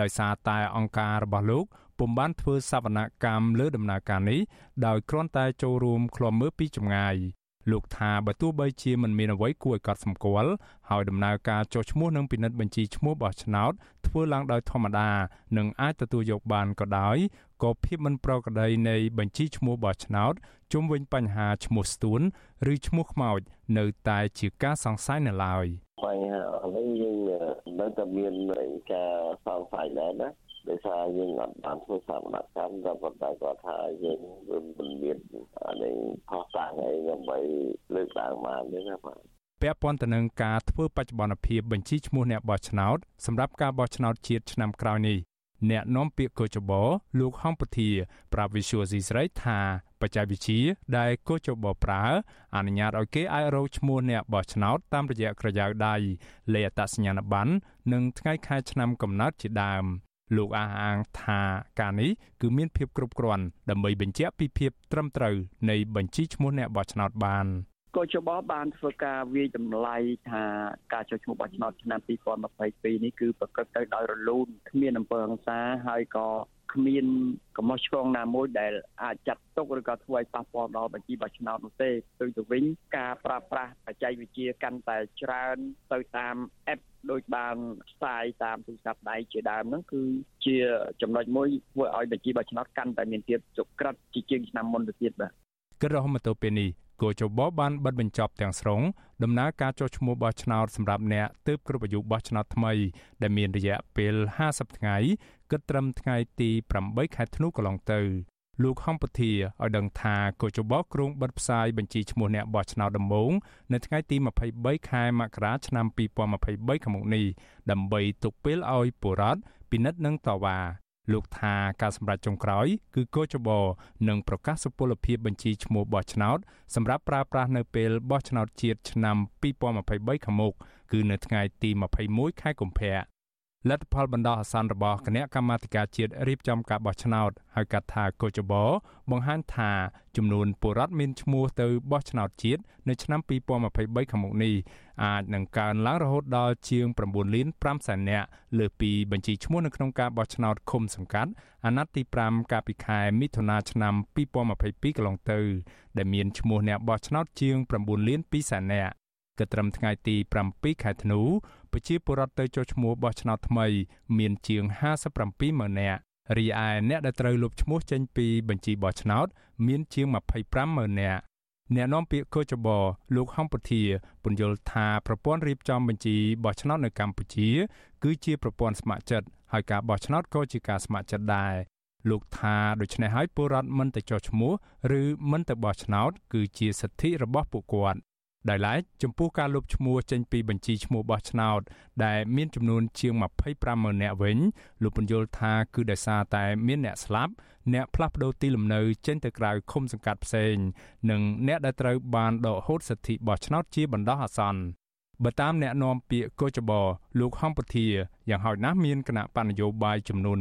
[SPEAKER 2] ដោយសារតែអង្គការរបស់លោកពុំបានធ្វើសវនកម្មលើដំណើរការនេះដោយគ្រាន់តែចូលរួមឃ្លាំមើលពីចម្ងាយលោកថាបើទោះបីជាមិនមានអ្វីគួរឲ្យកត់សម្គាល់ហើយដំណើរការចុះឈ្មោះនិងពិនិត្យបញ្ជីឈ្មោះបោះឆ្នោតធ្វើឡើងដោយធម្មតានិងអាចទទួលយកបានក៏ដោយ ក៏ភាពមិនប្រក្រតីនៃបញ្ជីឈ្មោះបោះឆ្នោតជុំវិញបញ្ហាឈ្មោះស្ទួនឬឈ្មោះខ្មោចនៅតែជាការសង្ស័យនៅឡើយ
[SPEAKER 19] បញ្ហានេះយើងនៅតែមានការសង្ស័យដែរណាដោយសារយើងអត់បានធ្វើសកម្មកម្មតែប៉ុន្តែគាត់ថាយើងមិនមាននេះខុសតាំងអីដើម្បីលើកឡើងមកនេះណាបាទ
[SPEAKER 2] ពាក់ព័ន្ធទៅនឹងការធ្វើបច្ចុប្បន្នភាពបញ្ជីឈ្មោះអ្នកបោះឆ្នោតសម្រាប់ការបោះឆ្នោតជាតិឆ្នាំក្រោយនេះ អ្នកនាំពាក្យកោចបលោកហំពធាប្រាប់វិសុយស៊ីស្រីថាបច្ចេកវិទ្យាដែលកោចបប្រើអនុញ្ញាតឲ្យគេអាចរកឈ្មោះអ្នកបោះឆ្នោតតាមរយៈក្រយៅដៃលេខអត្តសញ្ញាណប័ណ្ណនិងថ្ងៃខែឆ្នាំកំណើតជាដើមលោកអះអាងថាការនេះគឺមានភាពគ្រប់គ្រាន់ដើម្បីបញ្ជាក់ពីភាពត្រឹមត្រូវនៃបញ្ជីឈ្មោះអ្នកបោះឆ្នោតបាន
[SPEAKER 18] កោចបបានធ្វើការវាយតម្លៃថាការចុះឈ្មោះបោះឆ្នោតឆ្នាំ2022នេះគឺប្រព្រឹត្តទៅដោយរលូនគ្មានអំពើហិង្សាហើយក៏គ្មានកំហុសឆ្គងណាមួយដែលអាចចាត់ទុកឬក៏ធ្វើឲ្យប៉ះពាល់ដល់បញ្ជីបោះឆ្នោតនោះទេផ្ទុយទៅវិញការប្រើប្រាស់បច្ចេកវិទ្យាកាន់តែច្រើនទៅតាម app ដូចបានផ្សាយតាមទូរស័ព្ទដៃជាដើមហ្នឹងគឺជាចំណុចមួយធ្វើឲ្យបញ្ជីបោះឆ្នោតកាន់តែមានភាពចុក្រិតជាជាងឆ្នាំមុនទៅទៀតបាទ
[SPEAKER 2] គិតរហូតមកទល់ពេលនេះ គូចបបានបិទបញ្ចប់ទាំងស្រុងដំណើរការចុះឈ្មោះបោះឆ្នោតសម្រាប់អ្នកទើបគ្រប់អាយុបោះឆ្នោតថ្មីដែលមានរយៈពេល50ថ្ងៃគិតត្រឹមថ្ងៃទី8ខែធ្នូកន្លងទៅលោកហំពធាឲ្យដឹងថាកោចបក្រុងបិទផ្សាយបញ្ជីឈ្មោះអ្នកបោះឆ្នោតដំបូងនៅថ្ងៃទី23ខែមករាឆ្នាំ2023ខាងមុខនេះដើម្បីទុកពេលឲ្យបុរដ្ឋពិនិត្យនិងតវ៉ា លោកថាការសម្រេចចុងក្រោយ គឺកោចបនឹងប្រកាសសុពលភាពបញ្ជីឈ្មោះបោះឆ្នោតសម្រាប់ប្រើប្រាស់នៅពេលបោះឆ្នោតជាតិឆ្នាំ2023ខាងមុខគឺនៅថ្ងៃទី21ខែកុម្ភៈ លទ្ធផលបណ្ដោះអាសន្នរបស់គណៈកម្មាធិការជាតិរៀបចំការបោះឆ្នោតហៅកាត់ថាកោចបបង្ហាញថាចំនួនពលរដ្ឋមានឈ្មោះទៅបោះឆ្នោតជាតិនៅឆ្នាំ2023ខាងមុខនេះអាចនឹងកើនឡើងរហូតដល់ជាង9លាន5សែននាក់លើសពីបញ្ជីឈ្មោះនៅក្នុងការបោះឆ្នោតឃុំសង្កាត់អាណត្តិទី5កាលពីខែមិថុនាឆ្នាំ2022កន្លងទៅ ដែលមានឈ្មោះអ្នកបោះឆ្នោតជាង9លាន2សែននាក់គិតត្រឹមថ្ងៃទី7ខែធ្នូ ប្រជាពលរដ្ឋទៅចុះឈ្មោះបោះឆ្នោតថ្មី មានជាង57ម៉ឺននាក់រីឯអ្នកដែលត្រូវលុបឈ្មោះចេញពីបញ្ជីបោះឆ្នោត មានជាង25ម៉ឺននាក់អ្នកនាំពាក្យកោចបលោកហំពធាពន្យល់ថាប្រព័ន្ធរៀបចំបញ្ជីបោះឆ្នោតនៅកម្ពុជា គឺជាប្រព័ន្ធស្ម័គ្រចិត្តហើយការបោះឆ្នោតក៏ជាការស្ម័គ្រចិត្តដែរលោកថាដូច្នេះហើយពលរដ្ឋមិនទៅចុះឈ្មោះឬមិនទៅបោះឆ្នោត គឺជាសិទ្ធិរបស់ពួកគាត់ ដោយឡែកចំពោះការលុបឈ្មោះចេញពីបញ្ជីឈ្មោះបោះឆ្នោត ដែលមានចំនួនជាង25ម៉ឺននាក់វិញលោកពន្យល់ថាគឺដោយសារតែមានអ្នកស្លាប់អ្នកផ្លាស់ប្តូរទីលំនៅចេញទៅក្រៅឃុំសង្កាត់ផ្សេង និងអ្នកដែលត្រូវបានដកហូតសិទ្ធិបោះឆ្នោតជាបណ្ដោះអាសន្ន បើតាមអ្នកនាំពាក្យកោចបលោកហំពធាយ៉ាងហោចណាស់មានគណៈបកនយោបាយចំនួន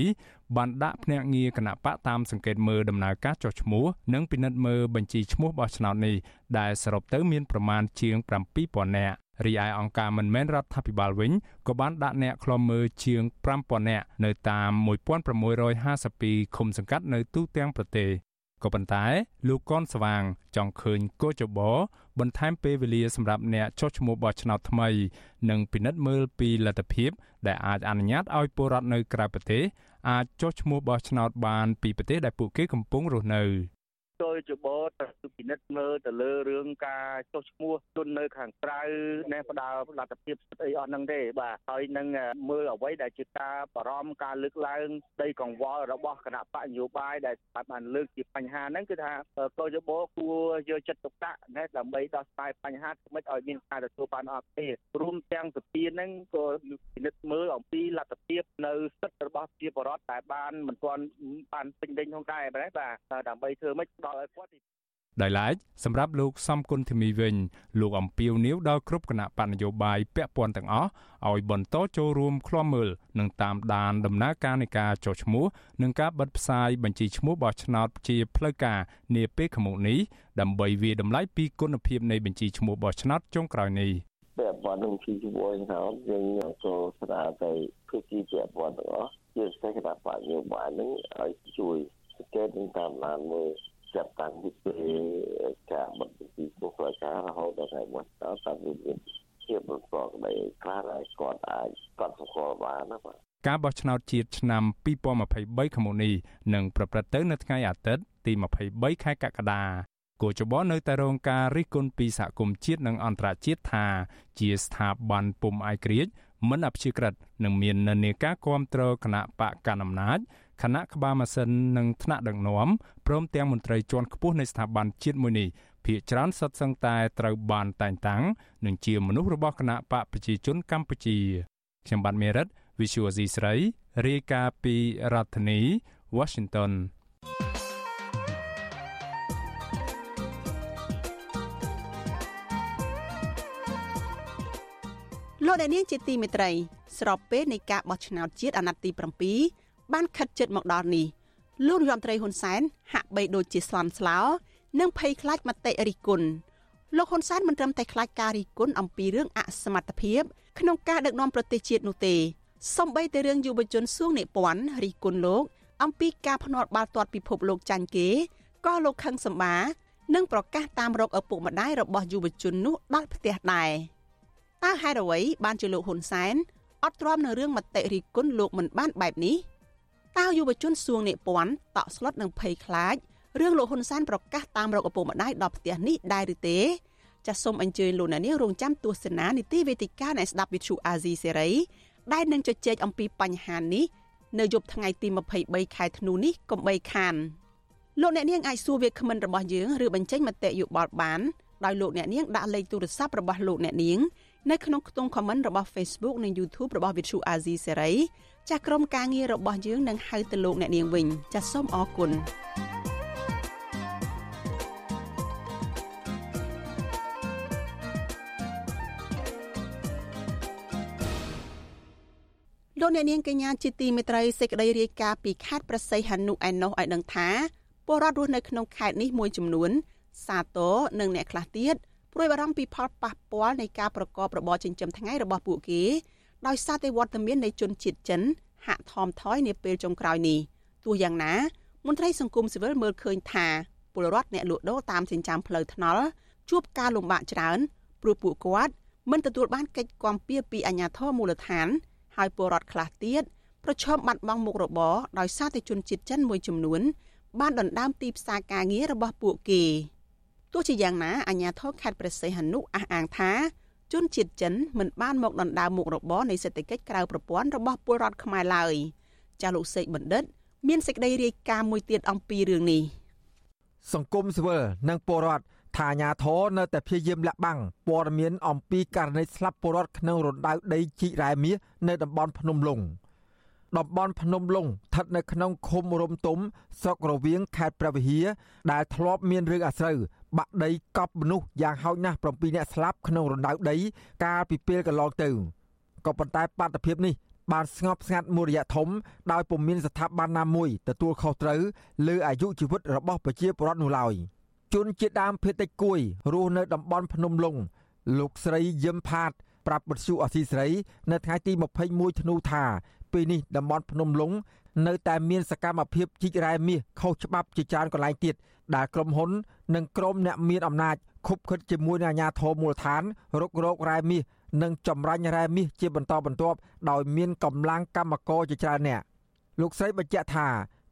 [SPEAKER 2] 8បានដាក់ភ្នាក់ងារគណៈបកតាមសង្កេតមើលដំណើរការចុះឈ្មោះនិងពិនិត្យមើលបញ្ជីឈ្មោះបោះឆ្នោតនេះដែលសរុបទៅមានប្រមាណជាង7000នាក់រីឯអង្គការមិនមែនរដ្ឋាភិបាលវិញក៏បានដាក់អ្នកខ្លំមើលជាង5000នាក់នៅតាម1652ឃុំសង្កាត់នៅទូទាំងប្រទេស ក៏ប៉ុន្តែលោកកនស្វាង ចង់ឃើញកោចបបន្ថែមពេលវេលាសម្រាប់អ្នកចុះឈ្មោះបោះឆ្នោតថ្មី និងពិនិត្យមើលពីលទ្ធភាព ដែលអាចអនុញ្ញាតឲ្យពលរដ្ឋនៅក្រៅប្រទេសអាចចុះឈ្មោះបោះឆ្នោតបានពីប្រទេសដែលពួកគេកំពុងរស់នៅ។
[SPEAKER 18] ចូលជបទៅពិនិត្យមើលទៅលើរឿងការចុះឈ្មោះជននៅខាងក្រៅណែផ្ដាល់លទ្ធភាពសិទ្ធិអីអស់ហ្នឹងទេបាទហើយនឹងមើលអ្វីដែលជាការបារម្ភការលើកឡើងដីកង្វល់របស់គណៈបកនយោបាយដែលបានលើកជាបញ្ហាហ្នឹងគឺថាកោជបគួរយកចិត្តទុកដាក់ណែដើម្បីដោះស្រាយបញ្ហាមិនឲ្យមានការទទួលបានអត់ទេរួមទាំងសភាហ្នឹងក៏ពិនិត្យមើលអំពីលទ្ធភាពនៅសិទ្ធិរបស់ប្រជាពលរដ្ឋដែលបានមិនទាន់បានពេញលេញផងដែរបាទដើម្បីធ្វើម៉េចដល់ឲ្យគាត់
[SPEAKER 2] ដោយឡែកសម្រាប់លោកសំគុណធីមីវិញលោកអំពីវនីវដល់គ្រប់គណៈបណ្ឌនយោបាយពាក់ព័ន្ធទាំងអស់ឲ្យបន្តចូលរួមឃ្លាំមើលនិងតាមដានដំណើរការនៃការចុះឈ្មោះនិងការបិទផ្សាយបញ្ជីឈ្មោះបោះឆ្នោតជាផ្លូវការនាពេលខាងមុខនេះដើម្បីវាតម្លៃពីគុណភាពនៃបញ្ជីឈ្មោះបោះឆ្នោតចុងក្រោយនេះ
[SPEAKER 19] ពាក់ព័ន្ធនឹងជីវ័យហ្នឹងយើងក៏ស្នើទៅភាគីពាក់ព័ន្ធទាំងអស់ជាពិសេសគណៈបកនយោបាយហ្នឹងឲ្យជួយសង្កេតនិងតាមដានមើល ចាប់តាំងពីពេលការបិទពីពុកផ្លូវការរហូតដល់ថ្ងៃមួយតើតាមវាមានជាប្រកបដោយខ្លះដែលគាត់អាចគាត់ស្គាល់បានណាបាទ
[SPEAKER 2] ការបោះឆ្នោតជាតិឆ្នាំ2023ខាងមុខនេះនឹងប្រព្រឹត្តទៅនៅថ្ងៃអាទិត្យទី23ខែកក្កដាគូចបនៅតែរងការរិះគន់ពីសហគមន៍ជាតិនិងអន្តរជាតិថា ជាស្ថាប័នពុំឯករាជ្យមិនអព្យាក្រឹតនិងមាននានាការគ្រប់គ្រងគណៈបកកណ្ដាលអំណាច គណៈក្បាលម៉ាស៊ីននិងថ្នាក់ដឹកនាំព្រមទាំងមន្ត្រីជាន់ខ្ពស់នៃស្ថាប័នជាតិមួយនេះភាគច្រើនសុទ្ធសឹងតែត្រូវបានតែងតាំងនិងជាមនុស្សរបស់គណៈបកប្រជាជនកម្ពុជា ខ្ញុំបាទមេរិត Visual C ស្រីរាយការណ៍ពីរដ្ឋធានី Washington
[SPEAKER 4] លោកអ្នកនាងជាទីមេត្រីស្របពេលនៃការបោះឆ្នោតជាតិអាណត្តិទី7 បានខិតជិតមកដល់នេះលោករដ្ឋមន្ត្រីហ៊ុនសែនហាក់បីដូចជាស្លន់ស្លោនិងភ័យខ្លាចមតិរិះគន់លោកហ៊ុនសែនមិនត្រឹមតែខ្លាចការរិះគន់អំពីរឿងអសមត្ថភាពក្នុងការដឹកនាំប្រទេសជាតិនោះទេសម្បីតែរឿងយុវជនសួងនិពន្ធរិះគន់លោកអំពីការភ្នាល់បាល់ទាត់ពិភពលោកចាញ់គេក៏លោកខឹងសម្បានិងប្រកាសតាមរកឪពុកម្ដាយរបស់យុវជននោះដល់ផ្ទះដែរតើហេតុអ្វីបានជាលោកហ៊ុនសែនអត់ទ្រាំនៅរឿងមតិរិះគន់លោកមិនបានបែបនេះ តើយុវជនសួងនិពន្ធតក់ស្លុតនឹងភ័យខ្លាចរឿងលោកហ៊ុនសែនប្រកាសតាមរកឪពុកម្ដាយដល់ផ្ទះនេះដែរឬទេចាសសូមអញ្ជើញលោកអ្នកនាងរងចាំទស្សនានីតិវេទិកានៃស្ដាប់វិទ្យុអាស៊ីសេរីដែលនឹងជជែកអំពីបញ្ហានេះនៅយប់ថ្ងៃទី23ខែធ្នូនេះកុំបីខានលោកអ្នកនាងអាចសួរវាគ្មិនរបស់យើងឬបញ្ចេញមតិយោបល់បានដោយលោកអ្នកនាងដាក់លេខទូរស័ព្ទរបស់លោកអ្នកនាងនៅក្នុងខ្ទង់ comment របស់ Facebook និង YouTube របស់ Vithu Azizi Serai ចាស់ក្រុមការងាររបស់យើងនឹងហៅទៅលោកអ្នកនាងវិញចាសសូមអរគុណលោកអ្នកនាងកញ្ញាជាទីមេត្រីសេចក្តីរាយការណ៍ពីខេត្តប្រស័យហនុឯណោះឲ្យដឹងថាពលរដ្ឋរស់នៅក្នុងខេត្តនេះមួយចំនួន សាទរនិងអ្នកខ្លះទៀតព្រួយបារម្ភពីផលប៉ះពាល់នៃការប្រកបរបរចិញ្ចឹមថ្ងៃរបស់ពួកគេ ដោយសារតែវត្តមាននៃជនជាតិចិនហាក់ថមថយនាពេលចុងក្រោយនេះទោះយ៉ាងណាមន្ត្រីសង្គមស៊ីវិលមើលឃើញថាពលរដ្ឋអ្នកលក់ដូរតាមចិញ្ចើមផ្លូវថ្នល់ជួបការលំបាកច្រើនព្រោះពួកគាត់មិនទទួលបានកិច្ចគាំពៀពីអាជ្ញាធរមូលដ្ឋាន ហើយពលរដ្ឋខ្លះទៀតប្រឈមបាត់បង់មុខរបរដោយសារតែជនជាតិចិនមួយចំនួន បានដណ្ដើមទីផ្សារការងាររបស់ពួកគេទោះជាយ៉ាងណាអាជ្ញាធរខេត្តព្រះសីហនុអះអាងថា ជនជាតិចិនមិនបានមកដណ្ដើមមុខរបរនៃសេដ្ឋកិច្ចក្រៅប្រព័ន្ធរបស់ពលរដ្ឋខ្មែរឡើយចាស់លោកសេកបណ្ឌិត មានសេចក្តីរាយការណ៍មួយទៀតអំពីរឿងនេះ
[SPEAKER 15] សង្គមស៊ីវិលនិងពលរដ្ឋថាអាញាធរនៅតែព្យាយាមលាក់បាំងព័ត៌មានអំពីករណីស្លាប់ពលរដ្ឋក្នុងរណ្ដៅដីជីករ៉ែមាសនៅតំបន់ភ្នំលុង តំបន់ភ្នំលុងស្ថិតនៅក្នុងឃុំរំទុំស្រុករវៀងខេត្តព្រះវិហារដែលធ្លាប់មានរឿងអាស្រូវបាក់ដីកប់មនុស្សយ៉ាងហោចណាស់7នាក់ស្លាប់ក្នុងរណ្ដៅដី កាលពីពេលកន្លងទៅក៏ប៉ុន្តែបាតុភិបនេះបានស្ងប់ស្ងាត់មួយរយៈធំដោយពុំមានស្ថាប័នណាមួយទទួលខុសត្រូវលើអាយុជីវិតរបស់ប្រជាពលរដ្ឋនោះឡើយជនជាតិដើមភាគតិចគួយរស់នៅតំបន់ភ្នំលុងលោកស្រីយឹមផាត ប្រាប់បទសុអសីស្រី នៅថ្ងៃទី21ធ្នូថា ពេលនេះតំបន់ភ្នំលុងនៅតែមានសកម្មភាពជីករ៉ែមាសខុសច្បាប់ជាច្រើនកន្លែងទៀតដែលក្រុមហ៊ុន និងក្រុមអ្នកមានអំណាចខុបខិតជាមួយនឹងអាជ្ញាធរមូលដ្ឋានរុករករ៉ែមាសនិងចម្រាញ់រ៉ែមាសជាបន្តបន្ទាប់ដោយមានកម្លាំងកម្មករជាច្រើនអ្នកលោកស្រីបញ្ជាក់ថា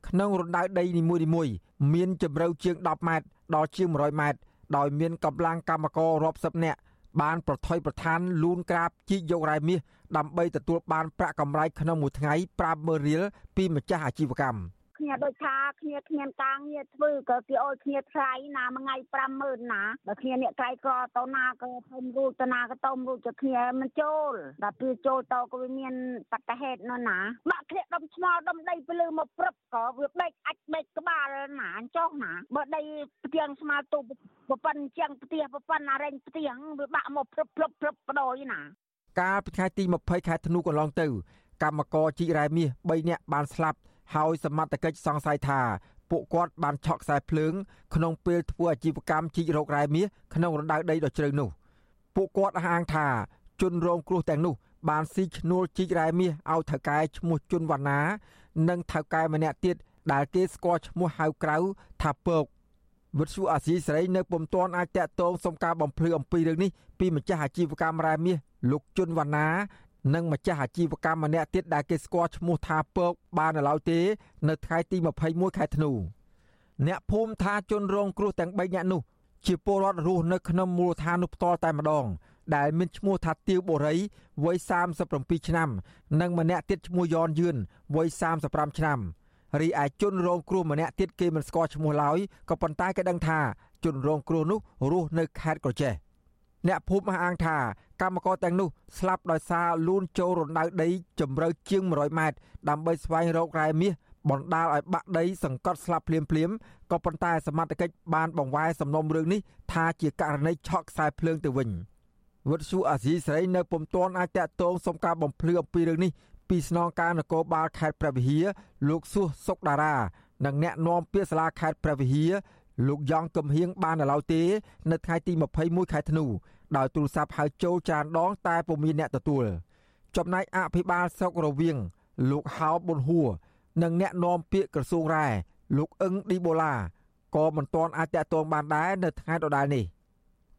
[SPEAKER 15] ក្នុងរណ្ដៅដីនីមួយៗមានជម្រៅជាង10ម៉ែត្រដល់ជាង100ម៉ែត្រដោយមានកម្លាំងកម្មកររាប់សិបនាក់បានប្រថុយប្រឋានលូនក្រាបជីកយករ៉ែមាស ដើម្បីទទួលបានប្រាក់កម្រៃក្នុងមួយថ្ងៃ50000រៀលពីម្ចាស់អាជីវកម្ម
[SPEAKER 20] គ្នាដូចថាគ្នាគ្មានការងារធ្វើក៏គេអោយគ្នាថ្លៃណាមួយថ្ងៃ50000ណាដល់គ្នាអ្នកក្រៃក្រទៅណាក៏ធំរួចទៅណាក៏ទៅរួចទៅគ្នាមិនចូលដល់ពេលចូលទៅក៏វាមានបតហេតុនោះណាបាក់គ្នាដុំឆ្មល់ដុំដីទៅលើមកព្រឹបក៏វាបែកអាចបែកក្បាលណាចុះណាបើដីផ្ទៀងស្មាទូប្រប៉ុនជាងផ្ទះប្រប៉ុនអារែងផ្ទៀងវាបាក់មកព្រឹបព្រឹបព្រឹបបដ ாய் ណា
[SPEAKER 15] កាលពីថ្ងៃទី20ខែធ្នូកន្លងទៅកម្មករជីករ៉ែមាស3នាក់បានស្លាប់ហើយសមត្ថកិច្ចសង្ស័យថាពួកគាត់បានឆក់ខ្សែភ្លើងក្នុងពេលធ្វើអាជីវកម្មជីករករ៉ែមាសក្នុងរណ្ដៅដីដ៏ជ្រៅនោះពួកគាត់អះអាងថាជនរងគ្រោះទាំងនោះបានស៊ីឈ្នួលជីករ៉ែមាសឲ្យថៅកែឈ្មោះជុនវណ្ណា និងថៅកែម្នាក់ទៀតដែលគេស្គាល់ឈ្មោះហៅក្រៅថាពក វិទ្យុអាស៊ីសេរីនៅពុំទាន់អាចតាក់ទងសុំការបំភ្លឺអំពីរឿងនេះពីម្ចាស់អាជីវកម្មរ៉ែមាសលោកជុនវណ្ណានិងម្ចាស់អាជីវកម្មម្នាក់ទៀតដែលគេស្គាល់ឈ្មោះថាពកបាននៅឡើយទេ នៅថ្ងៃទី21ខែធ្នូអ្នកភូមិថាជនរងគ្រោះទាំង3នាក់នោះ ជាពលរដ្ឋរស់នៅក្នុងមូលដ្ឋាននោះផ្ទាល់តែម្ដង ដែលមានឈ្មោះថាទាវបូរីវ័យ37ឆ្នាំ និងម្នាក់ទៀតឈ្មោះយ៉នយឿនវ័យ35ឆ្នាំ រីឯជនរងគ្រោះម្នាក់ទៀតគេមិនស្គាល់ឈ្មោះឡើយក៏ប៉ុន្តែគេដឹងថាជនរងគ្រោះនោះរស់នៅខេត្តក្រចេះអ្នកភូមិអះអាងថាកម្មករទាំងនោះស្លាប់ដោយសារលូនចូលរណ្ដៅដីជម្រៅជាង100ម៉ែត្រដើម្បីស្វែងរករ៉ែមាសបណ្ដាលឲ្យបាក់ដីសង្កត់ស្លាប់ភ្លាមភ្លាមក៏ប៉ុន្តែសមត្ថកិច្ចបានបង្វែរសំណុំរឿងនេះថាជាករណីឆក់ខ្សែភ្លើងទៅវិញវត្តស៊ូអាស៊ីសេរីនៅពុំទាន់អាចតាក់ទងសុំការបំភ្លឺអំពីរឿងនេះ ពីស្នងការនគរបាលខេត្តព្រះវិហារលោកសួសសុកតារា និងអ្នកនាំពាក្យសាលាខេត្តព្រះវិហារលោកយ៉ងកំហៀងបាននៅឡើយទេ នៅថ្ងៃទី21ខែធ្នូដោយទូរស័ព្ទហៅចូលច្រើនដង តែពុំមានអ្នកទទួលចំណែកអភិបាលស្រុករវៀងលោកហៅប៊ុនហួរនិងអ្នកនាំពាក្យក្រសួងរ៉ែលោកអឹងឌីបូឡាក៏មិនទាន់អាចតតងបានដែរនៅថ្ងៃដដែលនេះ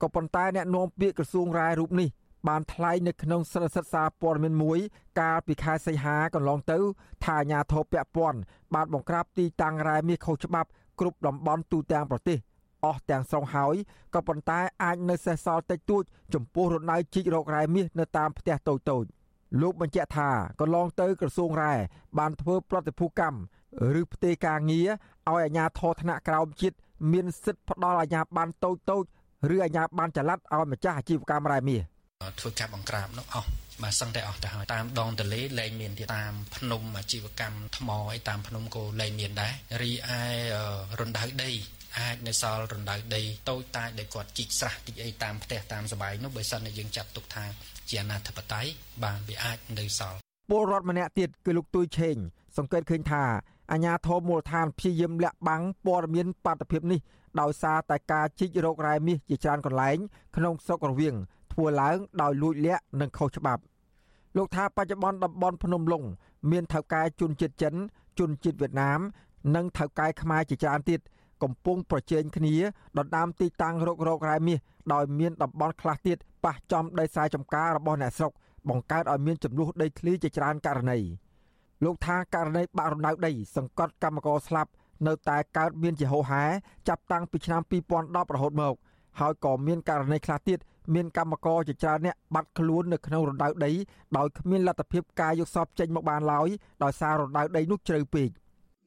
[SPEAKER 15] ក៏ប៉ុន្តែអ្នកនាំពាក្យក្រសួងរ៉ែរូបនេះ បានថ្លែងនៅក្នុងស្រិសិទ្ធសារព័ត៌មានមួយ កាលពីខែសីហាកន្លងទៅ ថាអាញាធរពពាន់បានបង្ក្រាបទីតាំងរ៉ែមាសខុសច្បាប់គ្រប់តំបន់ទូទាំងប្រទេសអស់ទាំងស្រុងហើយក៏ប៉ុន្តែអាចនៅសេសសល់តិចតួចចំពោះរណ្ដៅជីករករ៉ែមាសនៅតាមផ្ទះតូចតូចលោកបញ្ជាក់ថាកន្លងទៅក្រសួងរ៉ែបានធ្វើប្រតិភូកម្មឬផ្ទេរការងារឲ្យអាជ្ញាធរថ្នាក់ក្រោមជាតិមានសិទ្ធិផ្ដល់អាជ្ញាប័ណ្ណតូចតូចឬអាជ្ញាប័ណ្ណចល័តឲ្យម្ចាស់អាជីវកម្មរ៉ែមាស
[SPEAKER 21] ធ្វើការបង្ក្រាបនោះអស់បាទសឹងតែអស់ទៅហើយតាមដងទលេលែងមានទៀតតាមភ្នំអាជីវកម្មថ្មអីតាមភ្នំក៏លែងមានដែររីឯរណ្ដៅដីអាចនៅសល់រណ្ដៅដីតូចតាចដែលគាត់ជីកស្រះជីកអីតាមផ្ទះតាមសបាយនោះបើសិនតែយើងចាត់ទុកថាជាអនាធិបតេយ្យបានវាអាចនៅសល់
[SPEAKER 15] ពលរដ្ឋម្នាក់ទៀតគឺលោកទួយឆេងសង្កេតឃើញថាអាញាធមមូលដ្ឋានព្យាយាមលាក់បាំងព័ត៌មានបាតុភិបនេះដោយសារតែការជីករករ៉ែមាសជាច្រើនកន្លែងក្នុងស្រុករវៀង ធ្វើឡើងដោយលួចលាក់និងខុសច្បាប់លោកថាបច្ចុប្បន្នតំបន់ភ្នំលុងមានថៅកែជនជាតិចិនជនជាតិវៀតណាម និងថៅកែខ្មែរជាច្រើនទៀតកំពុងប្រជែងគ្នាដណ្ដើមទីតាំងរករករ៉ែមាសដោយមានតំបន់ខ្លះទៀតប៉ះចំដីស្រែចម្ការរបស់អ្នកស្រុកបង្កើតឲ្យមានចំនួនដីធ្លីជាច្រើនករណីលោកថាករណីបាក់រណ្ដៅដី សង្កត់កម្មករស្លាប់នៅតែកើតមានជាហូរហែចាប់តាំងពីឆ្នាំ2010រហូតមក ហើយក៏មានករណីខ្លះទៀត មានកម្មករជាច្រើនអ្នកបាត់ខ្លួននៅក្នុងរណ្ដៅដីដោយគ្មានលទ្ធភាពការយកសពចេញមកបានឡើយដោយសាររណ្ដៅដីនោះជ្រៅពេក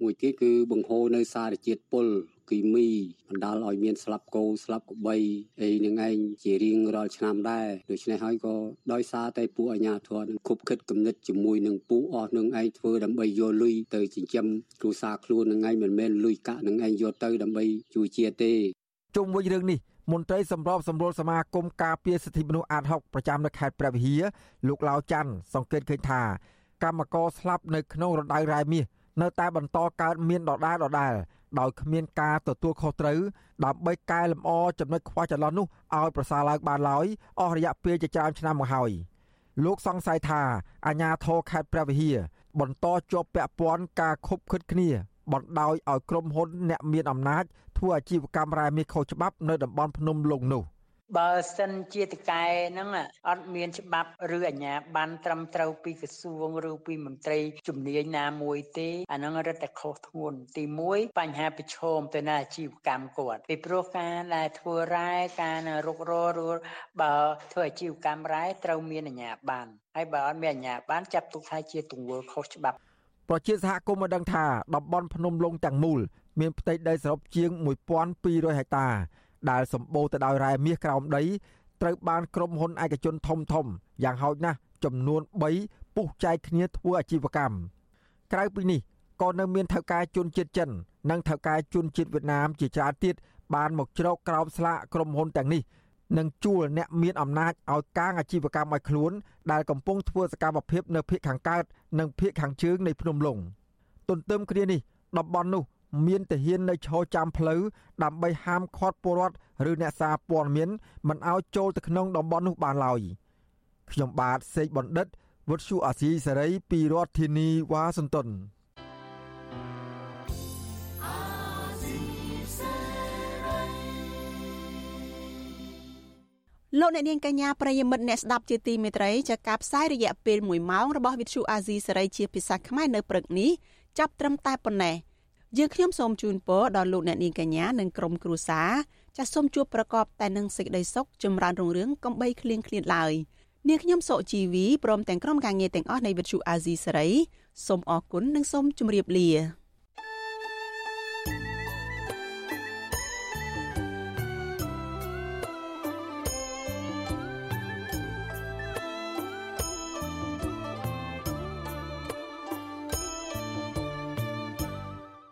[SPEAKER 22] មួយទៀតគឺបង្ហូរនៅសារជាតិពុលគីមីបណ្ដាលឲ្យមានស្លាប់គោស្លាប់ក្របីអីនឹងឯងជារៀងរាល់ឆ្នាំដែរដូច្នេះហើយក៏ដោយសារតែពួកអាជ្ញាធរនឹងគប់ខិតគំនិតជាមួយនឹងពួកអស់នឹងឯងធ្វើដើម្បីយកលុយទៅចិញ្ចឹមគ្រួសារខ្លួននឹងឯងមិនមែនលុយកាក់នឹងឯងយកទៅដើម្បីជួយជាតិទេ
[SPEAKER 15] ជុំវិញរឿងនេះ មន្ត្រីសម្របសម្រួលសមាគមការពារសិទ្ធិមនុស្សអាត6ប្រចាំនៅខេត្តព្រះវិហារលោកឡាវច័ន្ទសង្កេតឃើញថាកម្មករស្លាប់នៅក្នុងរណ្ដៅរ៉ែមាសនៅតែបន្តកើតមានដដែលដដែលដោយគ្មានការទទួលខុសត្រូវដើម្បីកែលម្អចំណុចខ្វះចន្លោះនោះឲ្យប្រសើរឡើងបានឡើយអស់រយៈពេលជាច្រើនឆ្នាំមកហើយលោកសង្ស័យថាអាញាធរខេត្តព្រះវិហារបន្តជាប់ពាក់ព័ន្ធការខុបខិតគ្នា បណ្ដោយឲ្យក្រុមហ៊ុនអ្នកមានអំណាចធ្វើអាជីវកម្មរ៉ែមាសខុសច្បាប់នៅតំបន់ភ្នំលុងនោះ
[SPEAKER 23] បើសិនជាតកែហ្នឹងអត់មានច្បាប់ឬអាជ្ញាប័ណ្ណត្រឹមត្រូវពីក្រសួងឬពីមន្ត្រីជំនាញណាមួយទេអាហ្នឹងរឹតតែខុសធ្ងន់ទី1បញ្ហាប្រឈមទៅនឹងអាជីវកម្មគាត់ពីព្រោះការដែលធ្វើរ៉ែការរុករឬបើធ្វើអាជីវកម្មរ៉ែត្រូវមានអាជ្ញាប័ណ្ណហើយបើអត់មានអាជ្ញាប័ណ្ណចាប់ទុកថាជាទង្វើខុសច្បាប់
[SPEAKER 15] ប្រជាសហគមន៍បានដឹងថាតំបន់ភ្នំលុងទាំងមូលមានផ្ទៃដីសរុបជាង1200ហិកតា ដែលសម្បូរទៅដោយរ៉ែមាសក្រោមដីត្រូវបានក្រុមហ៊ុនឯកជនធំធំយ៉ាងហោចណាស់ចំនួន3ពុះចែកគ្នាធ្វើអាជីវកម្មក្រៅពីនេះក៏នៅមានថៅកែជនជាតិចិន និងថៅកែជនជាតិវៀតណាមជាច្រើនទៀតបានមកជ្រកក្រោមស្លាកក្រុមហ៊ុនទាំងនេះ និងជួលអ្នកមានអំណាចឲ្យកាងអាជីវកម្មឲ្យខ្លួន ដែលកំពុងធ្វើសកម្មភាពនៅភូមិខាងកើតនិងភូមិខាងជើងនៃភ្នំលុងទន្ទឹមគ្នានេះតំបន់នោះ មានទាហាននៅឈរចាំផ្លូវដើម្បីហាមឃាត់ពលរដ្ឋឬអ្នកសារព័ត៌មានមិនឲ្យចូលទៅក្នុងតំបន់នោះបានឡើយខ្ញុំបាទសេកបណ្ឌិតវុទ្ធុអាស៊ីសេរីពីរដ្ឋធានីវ៉ាស៊ីនតោន
[SPEAKER 3] លោកអ្នកនាងកញ្ញាប្រិយមិត្តអ្នកស្ដាប់ជាទីមេត្រីចាការផ្សាយរយៈពេល1ម៉ោងរបស់វិទ្យុអាស៊ីសេរីជាភាសាខ្មែរនៅព្រឹកនេះចាប់ត្រឹមតែប៉ុណ្ណេះយើងខ្ញុំសូមជូនពរដល់លោកអ្នកនាងកញ្ញានិងក្រុមគ្រួសារចាសសូមជួបប្រកបតែនឹងសេចក្តីសុខចម្រើនរុងរឿងកំបីគ្លៀងគ្លៀតឡើយនាងខ្ញុំសុជីវីព្រមទាំងក្រុមការងារទាំងអស់នៃវិទ្យុអាស៊ីសេរីសូមអរគុណនិងសូមជម្រាបលា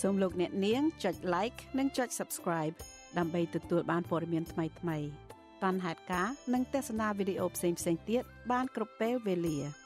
[SPEAKER 3] សូមលោកអ្នកនាងចុច like និងចុច subscribe ដើម្បីទទួលបានព័ត៌មានថ្មីៗបានហេតុការនិងទស្សនាវីដេអូផ្សេងៗទៀតបានគ្រប់ពេលវេលា។